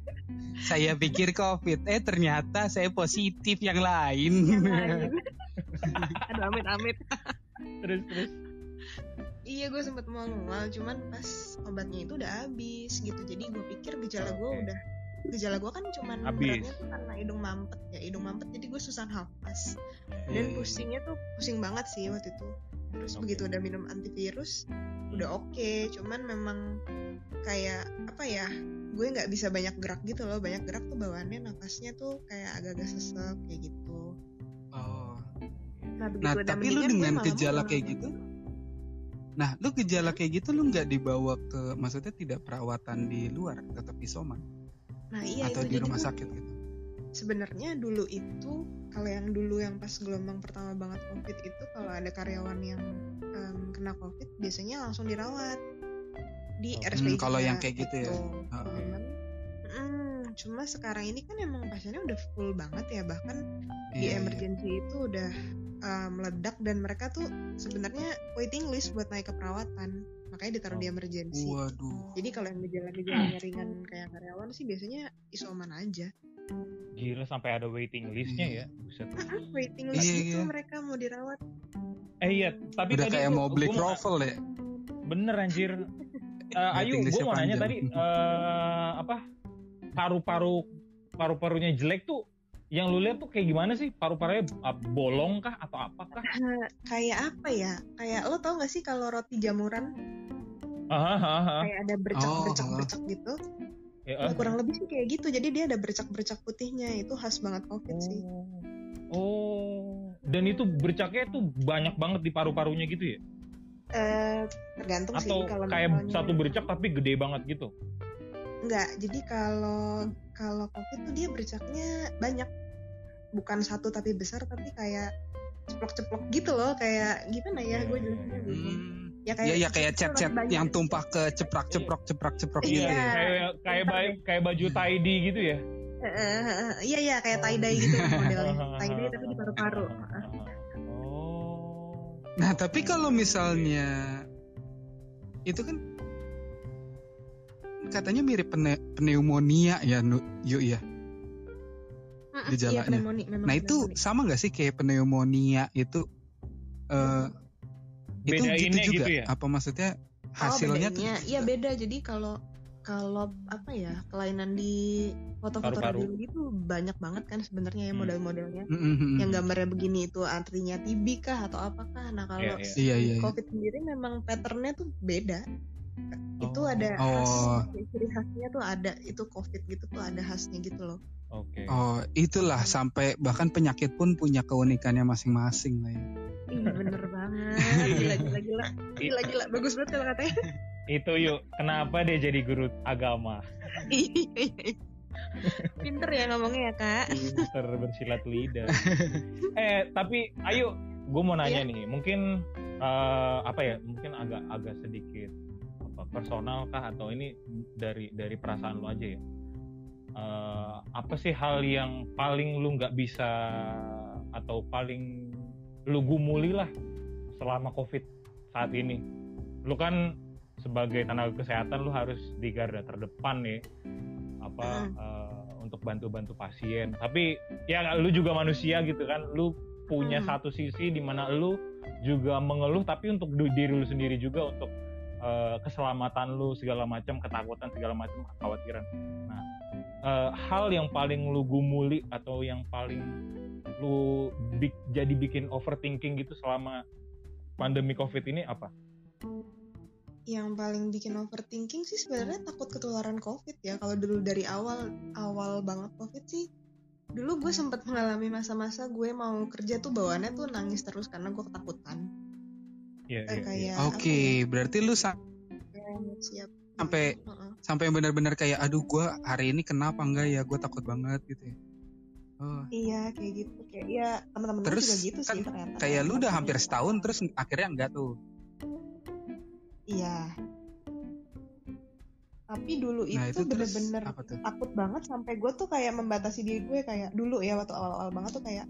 Saya pikir covid. Eh ternyata saya positif yang lain. Yang lain. aduh amit amit. Terus terus. Iya gue sempet mual-mual cuman pas obatnya itu udah habis gitu. Jadi gue pikir gejala gue Oke. udah gejala gue kan cuman Habis. beratnya tuh karena hidung mampet ya hidung mampet. Jadi gue susah nafas. Iya, dan pusingnya tuh pusing banget sih waktu itu. Terus Oke. begitu udah minum antivirus udah oke. Cuman memang kayak apa ya gue nggak bisa banyak gerak gitu loh. Banyak gerak tuh bawaannya nafasnya tuh kayak agak-agak sesek kayak gitu. Nah Nah tapi lu dengan gejala kayak gitu. Nah lu gejala kayak gitu lu nggak dibawa ke maksudnya tidak perawatan di luar tetap isoman nah iya atau itu di rumah sakit gitu. sebenarnya dulu itu kalau yang dulu yang pas gelombang pertama banget covid itu kalau ada karyawan yang em, kena covid biasanya langsung dirawat di Oh. RSPI Hmm, kalau yang kayak gitu ya? Heeh. Cuman, mm, cuma sekarang ini kan emang pasiennya udah full banget ya bahkan di Iya, iya. emergency itu udah uh, meledak dan mereka tuh sebenarnya waiting list buat naik ke perawatan makanya ditaruh di Oh. emergency Waduh. jadi kalau yang gejala-gejalanya ringan kayak karyawan sih biasanya isoman aja gila sampai ada waiting listnya ya buset Ah, waiting list Iya, gitu iya. mereka mau dirawat eh iya tapi Udah tadi kayak mau beli krovel ya. bener anjir Eh, Ayu gue mau nanya panjang. tadi eh, apa paru-paru paru-parunya jelek tuh yang lu lihat tuh kayak gimana sih? Paru-parunya ah, bolong kah atau apakah? Nah, kayak apa ya? Kayak lo tau gak sih kalau roti jamuran? Ah, ah, ah, kayak ada bercak bercak Oh, bercak gitu. Ya, kurang lebih sih kayak gitu. Jadi dia ada bercak bercak putihnya. Itu khas banget covid sih. Oh, dan itu bercaknya tuh banyak banget di paru-parunya gitu ya? Eh, tergantung Atau sih kalau kayak misalnya- satu bercak tapi gede banget gitu? Enggak, jadi kalau kalau COVID tuh dia bercaknya banyak. Bukan satu tapi besar tapi kayak ceplok-ceplok gitu loh, kayak gimana ya gue jelasinnya bingung. Hmm. Ya Iya iya kayak kecil tapi cat-cat banyak. yang tumpah ke ceprak-ceprok ceprak-ceprok Iya. gitu ya. Kayak kayak ba- kayak baju tidy gitu ya? Eh, eh, Iya iya kayak tie dye gitu modelnya. tie dye tapi di paru-paru. Oh. Nah tapi kalau misalnya itu kan katanya mirip pne- pneumonia ya Nu- yuk ya. Iya Gejalanya. pneumonia memang. Nah itu pneumonia. sama nggak sih kayak pneumonia itu? eh itu Bedainnya gitu juga? gitu ya? Apa maksudnya Oh, hasilnya tuh? bedanya. Iya beda. Jadi kalau kalau apa ya kelainan di foto-foto radiologi itu banyak banget kan sebenarnya ya Hmm. model-modelnya. Mm, mm, mm, yang gambarnya begini itu artinya TB kah atau apakah nah kalau Iya, iya. si Iya, iya, iya. COVID sendiri memang patternnya tuh beda itu Oh. ada Oh. khas ciri khasnya tuh ada itu COVID gitu tuh ada khasnya gitu loh Oke. Oh itulah sampai bahkan penyakit pun punya keunikannya masing-masing lah ya. Ih, bener banget gila gila gila gila gila bagus banget kalau katanya Itu yuk, kenapa dia jadi guru agama? Iya, iya. pinter ya ngomongnya ya kak Pinter bersilat lidah. eh, tapi ayo, gue mau nanya Iya. nih, mungkin eh, apa ya? Mungkin agak agak sedikit apa personal kah atau ini dari dari perasaan lo aja ya? Eh, apa sih hal yang paling lu nggak bisa atau paling lu gumuli lah selama covid saat ini? Lu kan sebagai tenaga kesehatan lu harus di garda terdepan nih apa eh, untuk bantu-bantu pasien. Tapi ya lu juga manusia gitu kan, lu punya Hmm. satu sisi di mana lu juga mengeluh tapi untuk diri lu sendiri juga untuk eh, keselamatan lu segala macam ketakutan segala macam kekhawatiran. Nah, eh, hal yang paling lu gumuli atau yang paling lu bik- jadi bikin overthinking gitu selama pandemi covid ini apa? yang paling bikin overthinking sih sebenarnya takut ketularan covid ya kalau dulu dari awal awal banget covid sih dulu gue sempat mengalami masa-masa gue mau kerja tuh bawaannya tuh nangis terus karena gue ketakutan Iya, iya, iya. kayak Oke, apa berarti lu sa- ya, banget siap sampai Heeh. sampai benar-benar kayak aduh gua hari ini kenapa enggak ya gue takut banget gitu ya. Oh, iya kayak gitu kayak ya teman-teman gue Terus, juga gitu kan sih ternyata kayak lu udah hampir gitu. setahun terus akhirnya enggak tuh. iya tapi dulu Nah itu, itu bener-bener apa tuh? takut banget sampai gue tuh kayak membatasi diri gue kayak dulu ya waktu awal-awal banget tuh kayak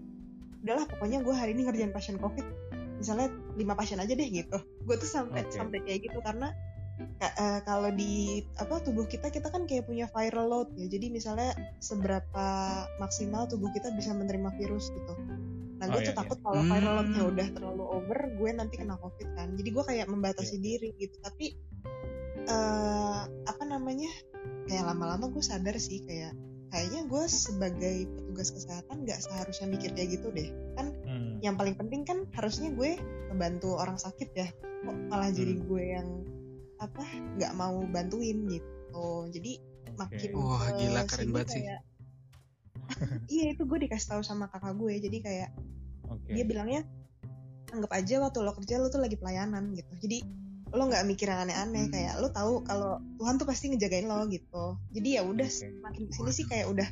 udahlah pokoknya gue hari ini ngerjain pasien covid misalnya lima pasien aja deh gitu. Gue tuh sampai Oke. sampai kayak gitu karena ka- eh, kalau di apa tubuh kita kita kan kayak punya viral load ya. Jadi misalnya seberapa maksimal tubuh kita bisa menerima virus gitu. Nah Oh, gue iya, tuh iya. takut kalau Hmm. viral loadnya udah terlalu over gue nanti kena covid kan. Jadi gue kayak membatasi diri gitu. Tapi eh apa namanya kayak lama-lama gue sadar sih kayak kayaknya gue sebagai petugas kesehatan nggak seharusnya mikir kayak gitu deh. Kan Hmm. yang paling penting kan harusnya gue membantu orang sakit ya kok malah jadi Hmm. gue yang apa nggak mau bantuin gitu jadi Oke. makin Wah, gila, keren sini banget sih. kayak- iya itu gue dikasih tahu sama kakak gue jadi kayak Oke. dia bilangnya anggap aja waktu lo kerja lo tuh lagi pelayanan gitu jadi lo nggak mikir yang aneh-aneh Hmm. kayak lo tahu kalau Tuhan tuh pasti ngejagain lo gitu jadi ya udah Oke. makin ke sini sih kayak udah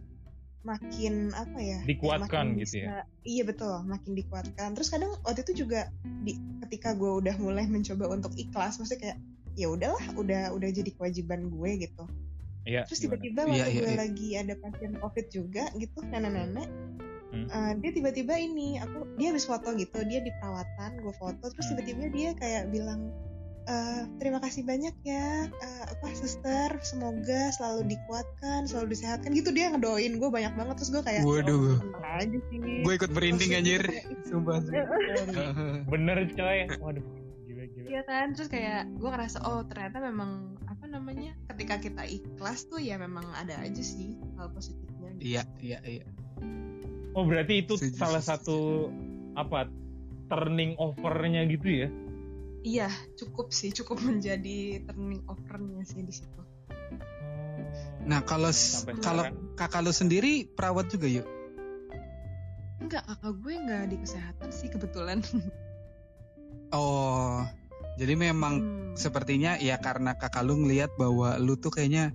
makin apa ya Dikuatkan makin gitu ya? bisa- iya betul makin dikuatkan terus kadang waktu itu juga di ketika gue udah mulai mencoba untuk ikhlas maksudnya kayak ya udahlah udah udah jadi kewajiban gue gitu Iya, terus tiba-tiba Iya, waktu iya, gue iya. lagi ada pasien covid juga gitu nenek-nenek Hmm. eh, dia tiba-tiba ini aku dia habis foto gitu dia di perawatan gue foto terus Hmm. tiba-tiba dia kayak bilang eh, terima kasih banyak ya eh, apa suster semoga selalu dikuatkan selalu disehatkan gitu dia ngedoain gue banyak banget terus gue kayak Waduh, "Tenang aja sih gue ikut merinding anjir. kayak- Sumpah sih. Bener coy. Waduh, gila gila. Iya kan, terus kayak gue ngerasa oh ternyata memang apa namanya ketika kita ikhlas tuh ya memang ada aja sih hal positifnya. gitu. Iya, iya, iya. Oh berarti itu Setuju, salah satu apa turning overnya gitu ya? Iya, cukup sih, cukup menjadi turning overnya sih di situ. Nah kalau kalau kakak lu sendiri perawat juga yuk? Enggak, kakak gue nggak di kesehatan sih kebetulan. Oh, jadi memang Hmm. sepertinya ya karena kakak lu ngelihat bahwa lu tuh kayaknya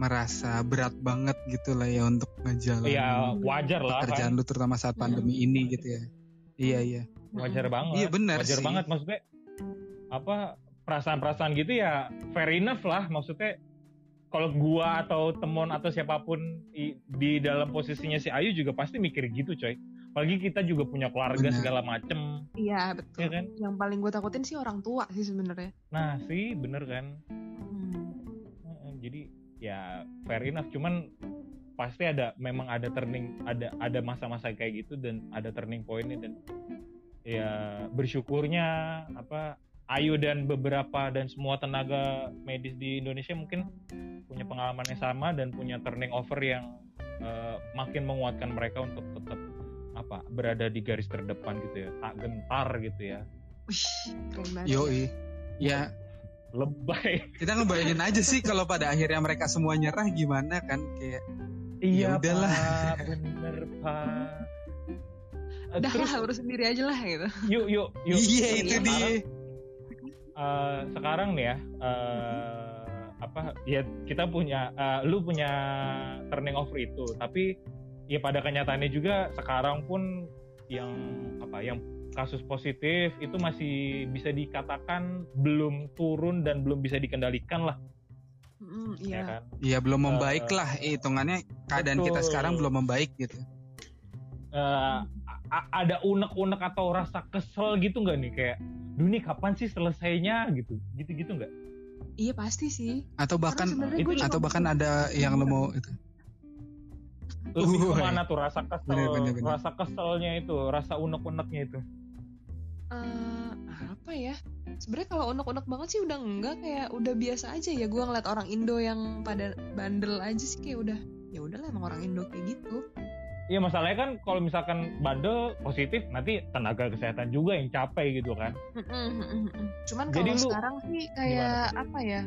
merasa berat banget gitu lah ya untuk ngejalanin Iya wajar lah pekerjaan kan. lu terutama saat pandemi ini gitu ya. Iya iya. Wajar banget. Iya benar wajar sih. banget maksudnya apa perasaan-perasaan gitu ya fair enough lah maksudnya kalau gua atau temon atau siapa pun i- di dalam posisinya si Ayu juga pasti mikir gitu coy apalagi kita juga punya keluarga Benar. segala macem Iya betul. ya kan Yang paling gue takutin sih orang tua sih sebenarnya. nah sih bener kan Hmm. Heeh, jadi ya fair enough cuman pasti ada memang ada turning ada ada masa-masa kayak gitu dan ada turning pointnya dan ya bersyukurnya apa Ayu dan beberapa dan semua tenaga medis di Indonesia mungkin punya pengalaman yang sama dan punya turning over yang eh, makin menguatkan mereka untuk tetap apa berada di garis terdepan gitu ya tak gentar gitu ya Wih, keren banget. Yoi. Ya lebay kita ngebayangin aja sih kalau pada akhirnya mereka semua nyerah gimana kan kayak Iya udahlah. Pak, bener Pak. Udah Terus lah, urus sendiri aja lah gitu. yuk yuk yuk. iya itu dia. Eh, sekarang nih ya eh, apa ya kita punya eh, lu punya turning over itu tapi ya pada kenyataannya juga sekarang pun yang apa yang kasus positif itu masih bisa dikatakan belum turun dan belum bisa dikendalikan lah Mm, ya iya. kan Iya belum membaik Eh, lah hitungannya keadaan kita betul. sekarang belum membaik gitu. Eh, a- ada unek-unek atau rasa kesel gitu nggak nih kayak duh nih kapan sih selesainya gitu gitu gitu nggak Iya pasti sih. Atau bahkan gue atau bahkan ada yang lo mau itu. lebih Uhuy. ke mana tuh rasa kesel Bener, bener, bener. rasa keselnya itu rasa unek-uneknya itu Eh, apa ya? Sebenarnya kalau unek-unek banget sih udah enggak kayak udah biasa aja ya. Gua ngeliat orang Indo yang pada bandel aja sih kayak udah ya udahlah emang orang Indo kayak gitu. Iya masalahnya kan kalau misalkan bandel positif nanti tenaga kesehatan juga yang capek gitu kan Cuman Jadi kalau lu sekarang sih kayak apa ya?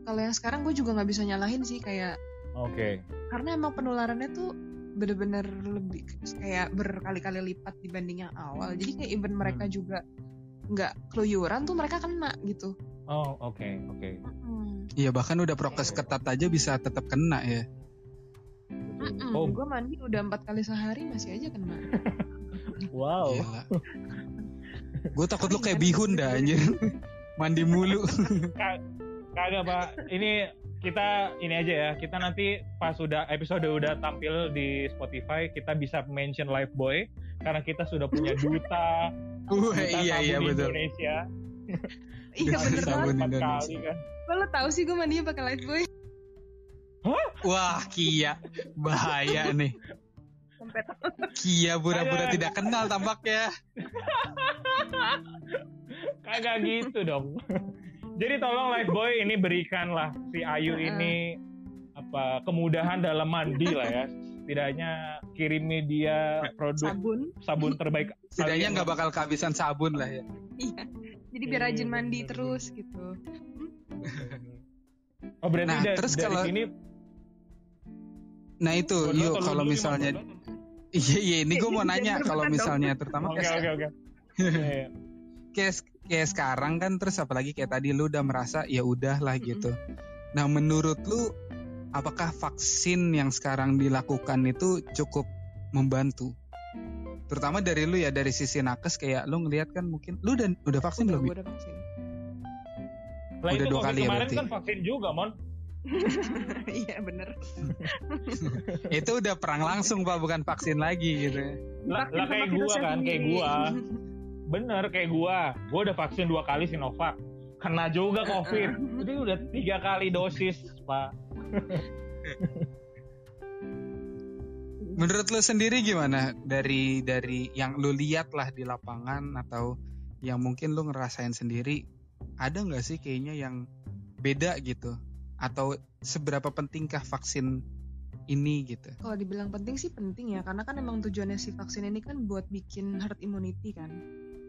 Kalau yang sekarang gue juga nggak bisa nyalahin sih kayak oke karena emang penularannya tuh bener-bener lebih kayak berkali-kali lipat dibanding yang awal. Jadi kayak even mereka Hmm. juga nggak keluyuran tuh mereka kena gitu. oh oke oke Mm-mm. Iya bahkan udah prokes ketat aja bisa tetap kena ya. Mm-mm, Oh. gue mandi udah empat kali sehari masih aja kena. Wow. Gue takut lu kayak bihun dah anjir. Mandi mulu. Ka- Kagak pak, ini kita ini aja ya. Kita nanti pas sudah episode udah tampil di Spotify, kita bisa mention Live Boy karena kita sudah punya duta, Wah duta iya iya sabun betul. Indonesia. Iya bener banget. Kali kan. Lo tau sih gue mandinya pakai Lifebuoy? Wah Kia bahaya nih. Sampai Kia pura-pura Ada. tidak kenal tampaknya. Kagak gitu dong. Jadi tolong Live Boy ini berikanlah si Ayu ini apa kemudahan dalam mandi lah ya. Setidaknya kirimi dia produk sabun. sabun terbaik. Setidaknya nggak bakal kehabisan sabun lah ya. Iya. Jadi biar Iya, rajin mandi bener. terus gitu. Oh berarti Nah, da- terus dari kalau- sini Nah itu, yuk kalau misalnya, iya iya ini gue mau nanya kalau misalnya terutama Oke kayak, oke oke. Iya, iya. kayak kayak sekarang kan terus apalagi kayak tadi lu udah merasa ya udah lah gitu. Nah menurut lu apakah vaksin yang sekarang dilakukan itu cukup membantu? Terutama dari lu ya dari sisi nakes kayak lu ngelihat kan mungkin lu udah udah vaksin Udah, belum? Ya? udah vaksin. Lah Udah itu dua kali ya kemarin berarti? kan vaksin juga, Mon. Iya bener. Itu udah perang langsung pak bukan vaksin lagi gitu. Lah, lah sama kayak gua kan, kayak gua. Bener kayak gua. Gua udah vaksin dua kali Sinovac. Kena juga COVID. Jadi udah tiga kali dosis, Pak. Menurut lu sendiri gimana dari dari yang lu lihat lah di lapangan atau yang mungkin lu ngerasain sendiri ada nggak sih kayaknya yang beda gitu atau seberapa pentingkah vaksin ini gitu? Kalau dibilang penting sih penting ya, karena kan emang tujuannya si vaksin ini kan buat bikin herd immunity kan.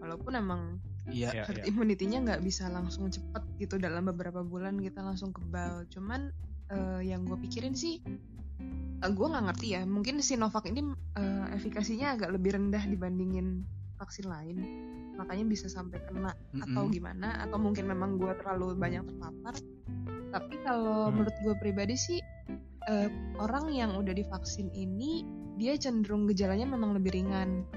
Walaupun emang Iya. Ya, herd ya. immunity-nya nggak bisa langsung cepet gitu dalam beberapa bulan kita langsung kebal. Cuman eh, yang gue pikirin sih, eh, gue nggak ngerti ya. Mungkin Sinovac ini eh, efikasinya agak lebih rendah dibandingin vaksin lain, makanya bisa sampai kena atau Mm-mm. gimana? Atau mungkin memang gue terlalu banyak terpapar. Tapi kalau Hmm. menurut gue pribadi sih, eh, orang yang udah divaksin ini dia cenderung gejalanya memang lebih ringan.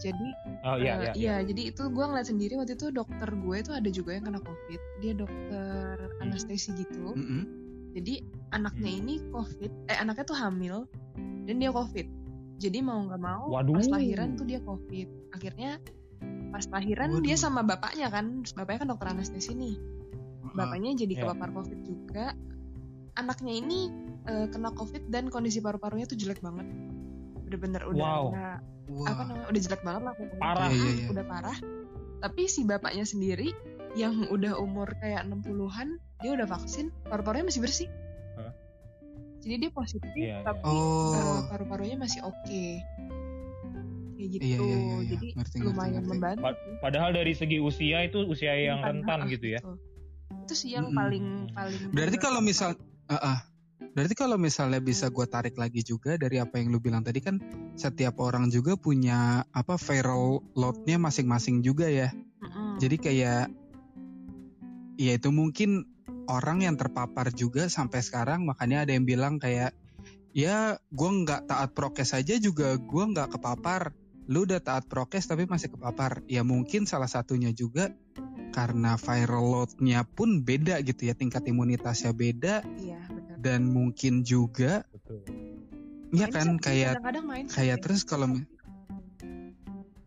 Jadi Oh iya, Eh, iya. iya, jadi itu gue ngeliat sendiri waktu itu dokter gue itu ada juga yang kena covid. Dia dokter anestesi gitu. Mm-mm. Jadi anaknya Hmm. ini covid, eh anaknya tuh hamil dan dia covid. Jadi mau nggak mau Waduh. pas lahiran tuh dia covid. Akhirnya pas lahiran dia Waduh. sama bapaknya kan, bapaknya kan dokter anestesi nih. Bapaknya jadi Ya. kepapar covid juga. Anaknya ini eh, kena covid dan kondisi paru-parunya tuh jelek banget. Bener-bener udah Wow. Wah. apa namanya udah jelek banget lah pokoknya Parah. Iya, iya, iya. udah parah tapi si bapaknya sendiri yang udah umur kayak 60-an dia udah vaksin paru-parunya masih bersih Hah? jadi dia positif iya. tapi Oh. eh, paru-parunya masih oke kayak gitu Iya, iya, iya, iya. jadi Ngerti, ngerti, lumayan ngerti. membantu Pa- Padahal dari segi usia itu usia yang rentan ah, gitu ya. betul. Itu sih yang Mm-mm. paling paling Berarti kalau misal, Ah, ah. berarti kalau misalnya bisa gue tarik lagi juga dari apa yang lu bilang tadi kan setiap orang juga punya apa viral loadnya masing-masing juga ya. Mm-mm. Jadi kayak ya itu mungkin orang yang terpapar juga sampai sekarang makanya ada yang bilang kayak ya gue nggak taat prokes aja juga gue nggak kepapar. Lu udah taat prokes tapi masih kepapar. Ya mungkin salah satunya juga karena viral loadnya pun beda gitu ya tingkat imunitasnya beda iya benar dan mungkin juga Betul. ya Main kan sih, kayak set kayak ya. terus kalau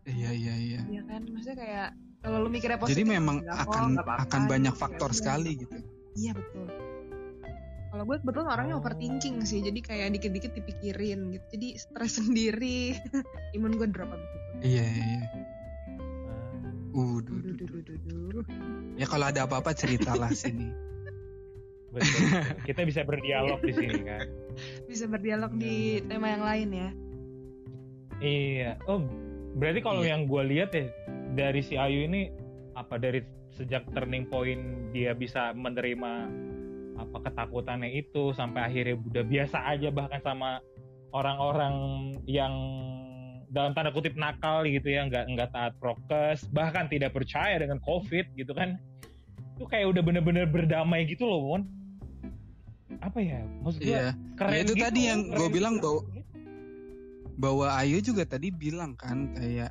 iya iya iya Iya kan maksudnya kayak kalau lu mikirnya positif jadi memang kok, akan nggak apa-apa, akan banyak gitu. faktor Ya udah. sekali gitu Iya betul. Kalau gue kebetulan orangnya Oh. overthinking sih, jadi kayak dikit-dikit dipikirin gitu. Jadi stres sendiri. Imun gue drop abis itu. iya iya iya uh ya kalau ada apa-apa ceritalah sini betul. Kita bisa berdialog di sini kan. Bisa berdialog di tema yang lain ya. Iya. Oh, berarti kalau Iya. yang gue lihat ya dari si Ayu ini apa dari sejak turning point dia bisa menerima apa ketakutannya itu sampai akhirnya udah biasa aja bahkan sama orang-orang yang dalam tanda kutip nakal gitu ya nggak nggak taat prokes bahkan tidak percaya dengan covid gitu kan tuh kayak udah bener-bener berdamai gitu loh Won apa ya maksud gue Iya. keren Ya, itu gitu, tadi yang gua gitu. bilang bahwa- Bahwa Ayu juga tadi bilang kan kayak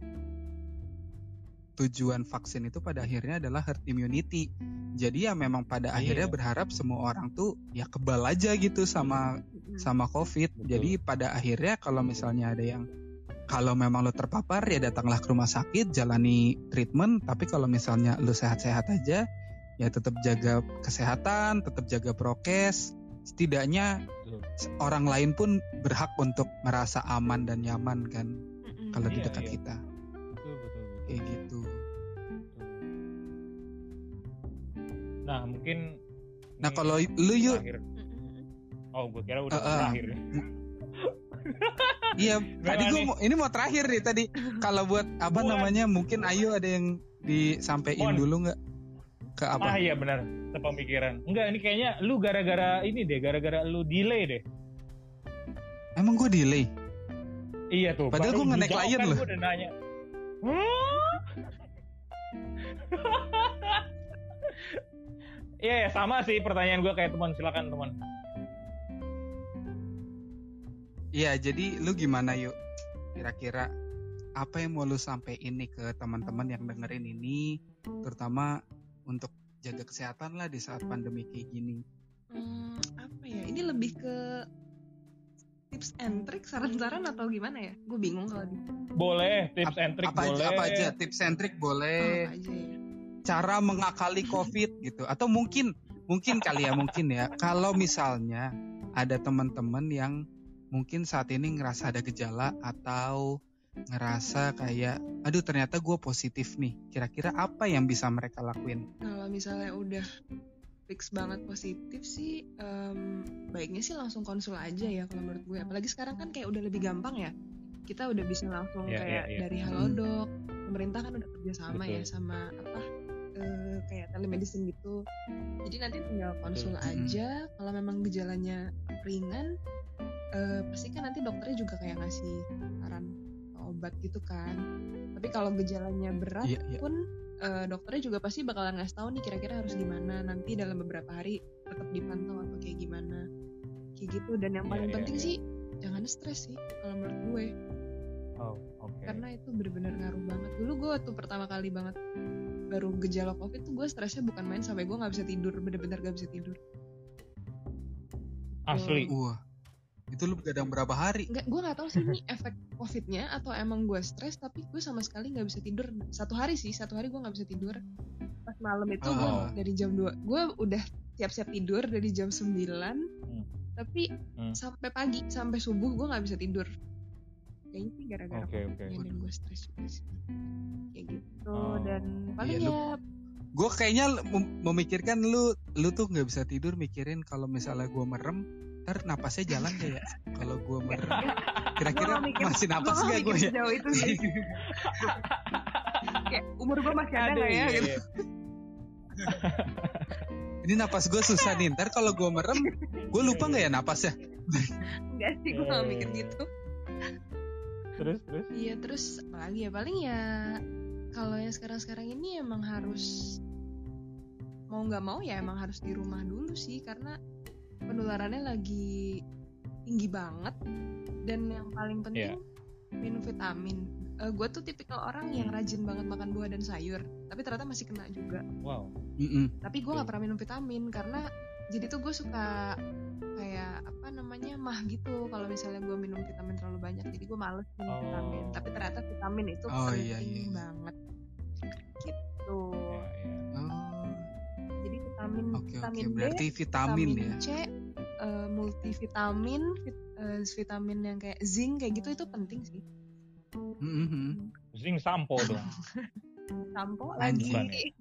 tujuan vaksin itu pada akhirnya adalah herd immunity. Jadi ya memang pada Iya. akhirnya berharap semua orang tuh ya kebal aja gitu sama sama COVID. Betul. Jadi pada akhirnya kalau misalnya ada yang kalau memang lo terpapar ya datanglah ke rumah sakit, jalani treatment. Tapi kalau misalnya lo sehat-sehat aja, ya tetap jaga kesehatan, tetap jaga prokes. Setidaknya Betul. orang lain pun berhak untuk merasa aman dan nyaman kan kalau di Iya, dekat iya. kita. betul betul betul Kayak gitu. nah mungkin Nah, kalau lu yuk oh gue kira udah Eh, eh. terakhir Iya, tadi gue mau ini mau terakhir nih tadi. Kalau buat apa Buat. namanya mungkin Ayu ada yang disampaikan dulu nggak ke ah apa? iya benar sepemikiran enggak ini kayaknya lu gara-gara ini deh gara-gara lu delay deh Emang gue delay? Iya tuh. Padahal dijawab klien kan loh. Gua udah nanya. "Hmm?" Iya ya sama sih pertanyaan gue kayak teman silakan teman. Iya, jadi lu gimana yuk? Kira-kira apa yang mau lu sampein nih ke teman-teman yang dengerin ini, terutama untuk jaga kesehatan lah di saat pandemi kayak gini. Hmm, apa ya? Ini lebih ke tips and trick, saran-saran atau gimana ya? Gue bingung kalau di Boleh tips and trick apa boleh. aja, apa aja tips and trick boleh. apa aja ya. cara mengakali COVID gitu atau mungkin mungkin kali ya mungkin ya kalau misalnya ada teman-teman yang mungkin saat ini ngerasa ada gejala atau ngerasa kayak aduh ternyata gue positif nih kira-kira apa yang bisa mereka lakuin Kalau misalnya udah fix banget positif sih, em, baiknya sih langsung konsul aja ya kalau menurut gue. Apalagi sekarang kan kayak udah lebih gampang ya. Kita udah bisa langsung Iya, kayak iya, iya. dari Halodoc, pemerintah kan udah kerja sama ya sama apa eh, kayak telemedicine gitu. Jadi nanti tinggal konsul Betul. aja. Kalau memang gejalanya ringan, eh, pasti kan nanti dokternya juga kayak ngasih saran obat gitu kan. Tapi kalau gejalanya berat Iya, iya. pun eh, dokternya juga pasti bakalan ngasih tahu nih kira-kira harus gimana nanti dalam beberapa hari tetap dipantau atau kayak gimana kayak gitu dan yang Iya, paling iya, penting iya. sih jangan stres sih kalau menurut gue Oh, oke. karena itu bener-bener ngaruh banget dulu gue waktu pertama kali banget baru gejala covid tuh gue stresnya bukan main sampai gue nggak bisa tidur bener-bener gak bisa tidur Asli. wah itu lu begadang berapa hari nggak gue nggak tahu sih ini efek covidnya atau emang gue stres tapi gue sama sekali nggak bisa tidur satu hari sih satu hari gue nggak bisa tidur pas malam itu gue Ah. dari jam 2 gue udah siap-siap tidur dari jam 9 tapi Hmm. sampai pagi sampai subuh gue nggak bisa tidur kayaknya sih gara-gara Oke, oke. covidnya dan gue stres juga sih kayak gitu Oh. dan paling Iya, lu- ya gue kayaknya mem- memikirkan lu lu tuh nggak bisa tidur mikirin kalau misalnya gue merem ntar napasnya jalan gak ya? Kalau gue merem kira-kira masih napas gak gue ya? sejauh itu sih. Kayak umur gue masih ada nggak ya? Iya, gitu. iya. ini napas gue susah nih ntar kalau gue merem gue lupa nggak ya napasnya? Enggak sih gue Iya, nggak iya, mikir iya. gitu. Terus terus. Iya terus apalagi ya? Paling ya kalau yang sekarang-sekarang ini emang harus mau nggak mau ya emang harus di rumah dulu sih karena penularannya lagi tinggi banget dan yang paling penting minum vitamin. gue tuh tipikal orang yang rajin banget makan buah dan sayur tapi ternyata masih kena juga. Wow. Mm-mm. Tapi gue nggak pernah minum vitamin karena jadi tuh gue suka kayak apa namanya mah gitu kalau misalnya gue minum vitamin terlalu banyak jadi gue males minum Oh. vitamin tapi ternyata vitamin itu Oh, penting iya, iya. banget vitamin oke oke vitamin B berarti vitamin, ya. C eh, multivitamin vit- eh, vitamin yang kayak zinc kayak gitu itu penting sih Mm-mm. Zinc sampo dong. sampo Anjing. lagi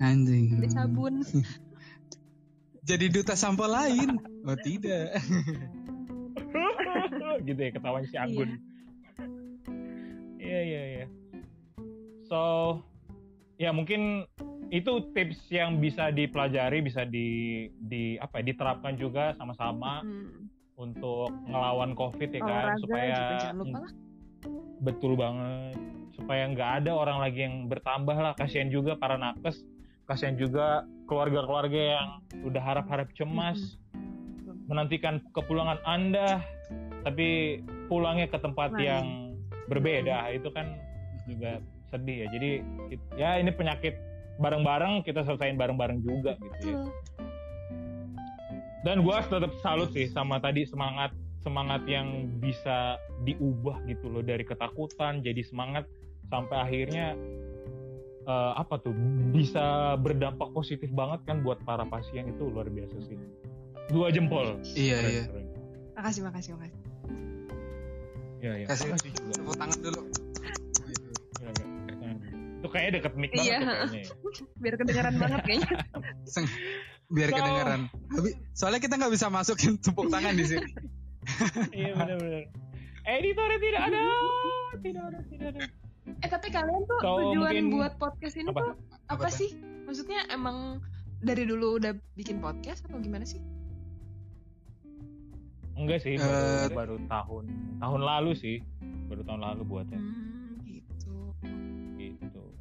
Anjing. beli sabun Jadi duta sampo lain. Oh tidak. gitu ya ketahuan si Anggun. Iya iya iya. So ya mungkin itu tips yang bisa dipelajari bisa di di apa ya, diterapkan juga sama-sama Hmm. untuk ngelawan covid ya kan? Olahraga supaya lupa lah. Betul banget. Supaya nggak ada orang lagi yang bertambah lah. Kasihan juga para nakes. Kasihan juga keluarga-keluarga yang udah harap-harap cemas. Menantikan kepulangan Anda tapi pulangnya ke tempat Lain. yang berbeda. Itu kan juga sedih ya. Jadi ya ini penyakit bareng-bareng kita selesaiin bareng-bareng juga gitu ya. Dan gua tetap salut sih sama tadi semangat semangat yang bisa diubah gitu loh dari ketakutan jadi semangat sampai akhirnya eh, apa tuh bisa berdampak positif banget kan buat para pasien itu luar biasa sih. Dua jempol. Iya Keren, iya. keren. Makasih, makasih, makasih. Iya, iya. Kasih Makasih juga. tepuk tangan dulu. Iya, Itu kayaknya deket mic banget Iya. tuh kayaknya ya. Biar kedengeran banget kayaknya. Biar So- kedengeran. Tapi soalnya kita nggak bisa masukin tepuk tangan di sini. Iya benar-benar. Editornya tidak ada, tidak ada, tidak ada. Eh tapi kalian tuh So, tujuan mungkin- buat podcast ini Apa? tuh apa, Apa tuh? sih? Maksudnya emang dari dulu udah bikin podcast atau gimana sih? Enggak sih, baru, baru tahun tahun lalu sih, baru tahun lalu buatnya Hmm.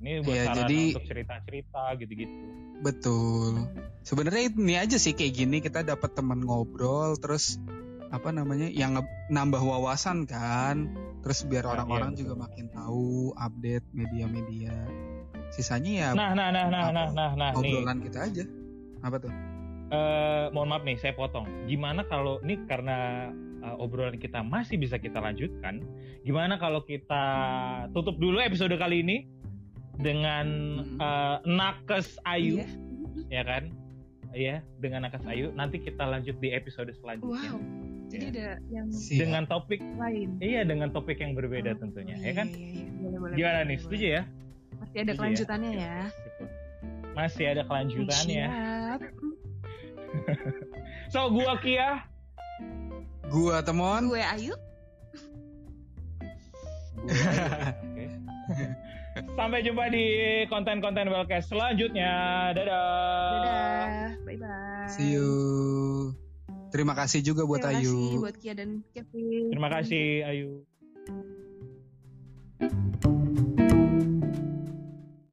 Ini buat sarana jadi- untuk cerita-cerita gitu-gitu. Betul. Sebenarnya ini aja sih kayak gini kita dapat teman ngobrol terus apa namanya yang nambah wawasan kan. Terus biar Nah, orang-orang iya, juga betul. makin tahu update media-media. Sisanya ya Nah, nah, nah, nah, apa, nah, nah, nah, nih. ngobrolan kita aja. Apa tuh? Eh, mohon maaf nih, saya potong. Gimana kalau ini karena eh, obrolan kita masih bisa kita lanjutkan? Gimana kalau kita tutup dulu episode kali ini dengan Hmm. eh, nakes Ayu, Iya. ya kan? Iya, dengan nakes Ayu. Nanti kita lanjut di episode selanjutnya Wow. Jadi Iya. ada yang Siap. dengan topik, lain. iya dengan topik yang berbeda Oh, tentunya, iya, ya kan? Iya, iya, Boleh, boleh, Gimana boleh, nih, boleh. setuju ya? Masih ada Setuju ya? kelanjutannya ya. Gitu. Masih ada kelanjutannya. Siap. So, gua Kia, Gua Temon. Gue Ayu. Gua Ayu. Sampai jumpa di konten-konten Wellcast selanjutnya. Dadah. Dadah. Bye bye. See you. Terima kasih juga buat Terima kasih Ayu. buat Kia dan Kevin. Terima kasih Ayu.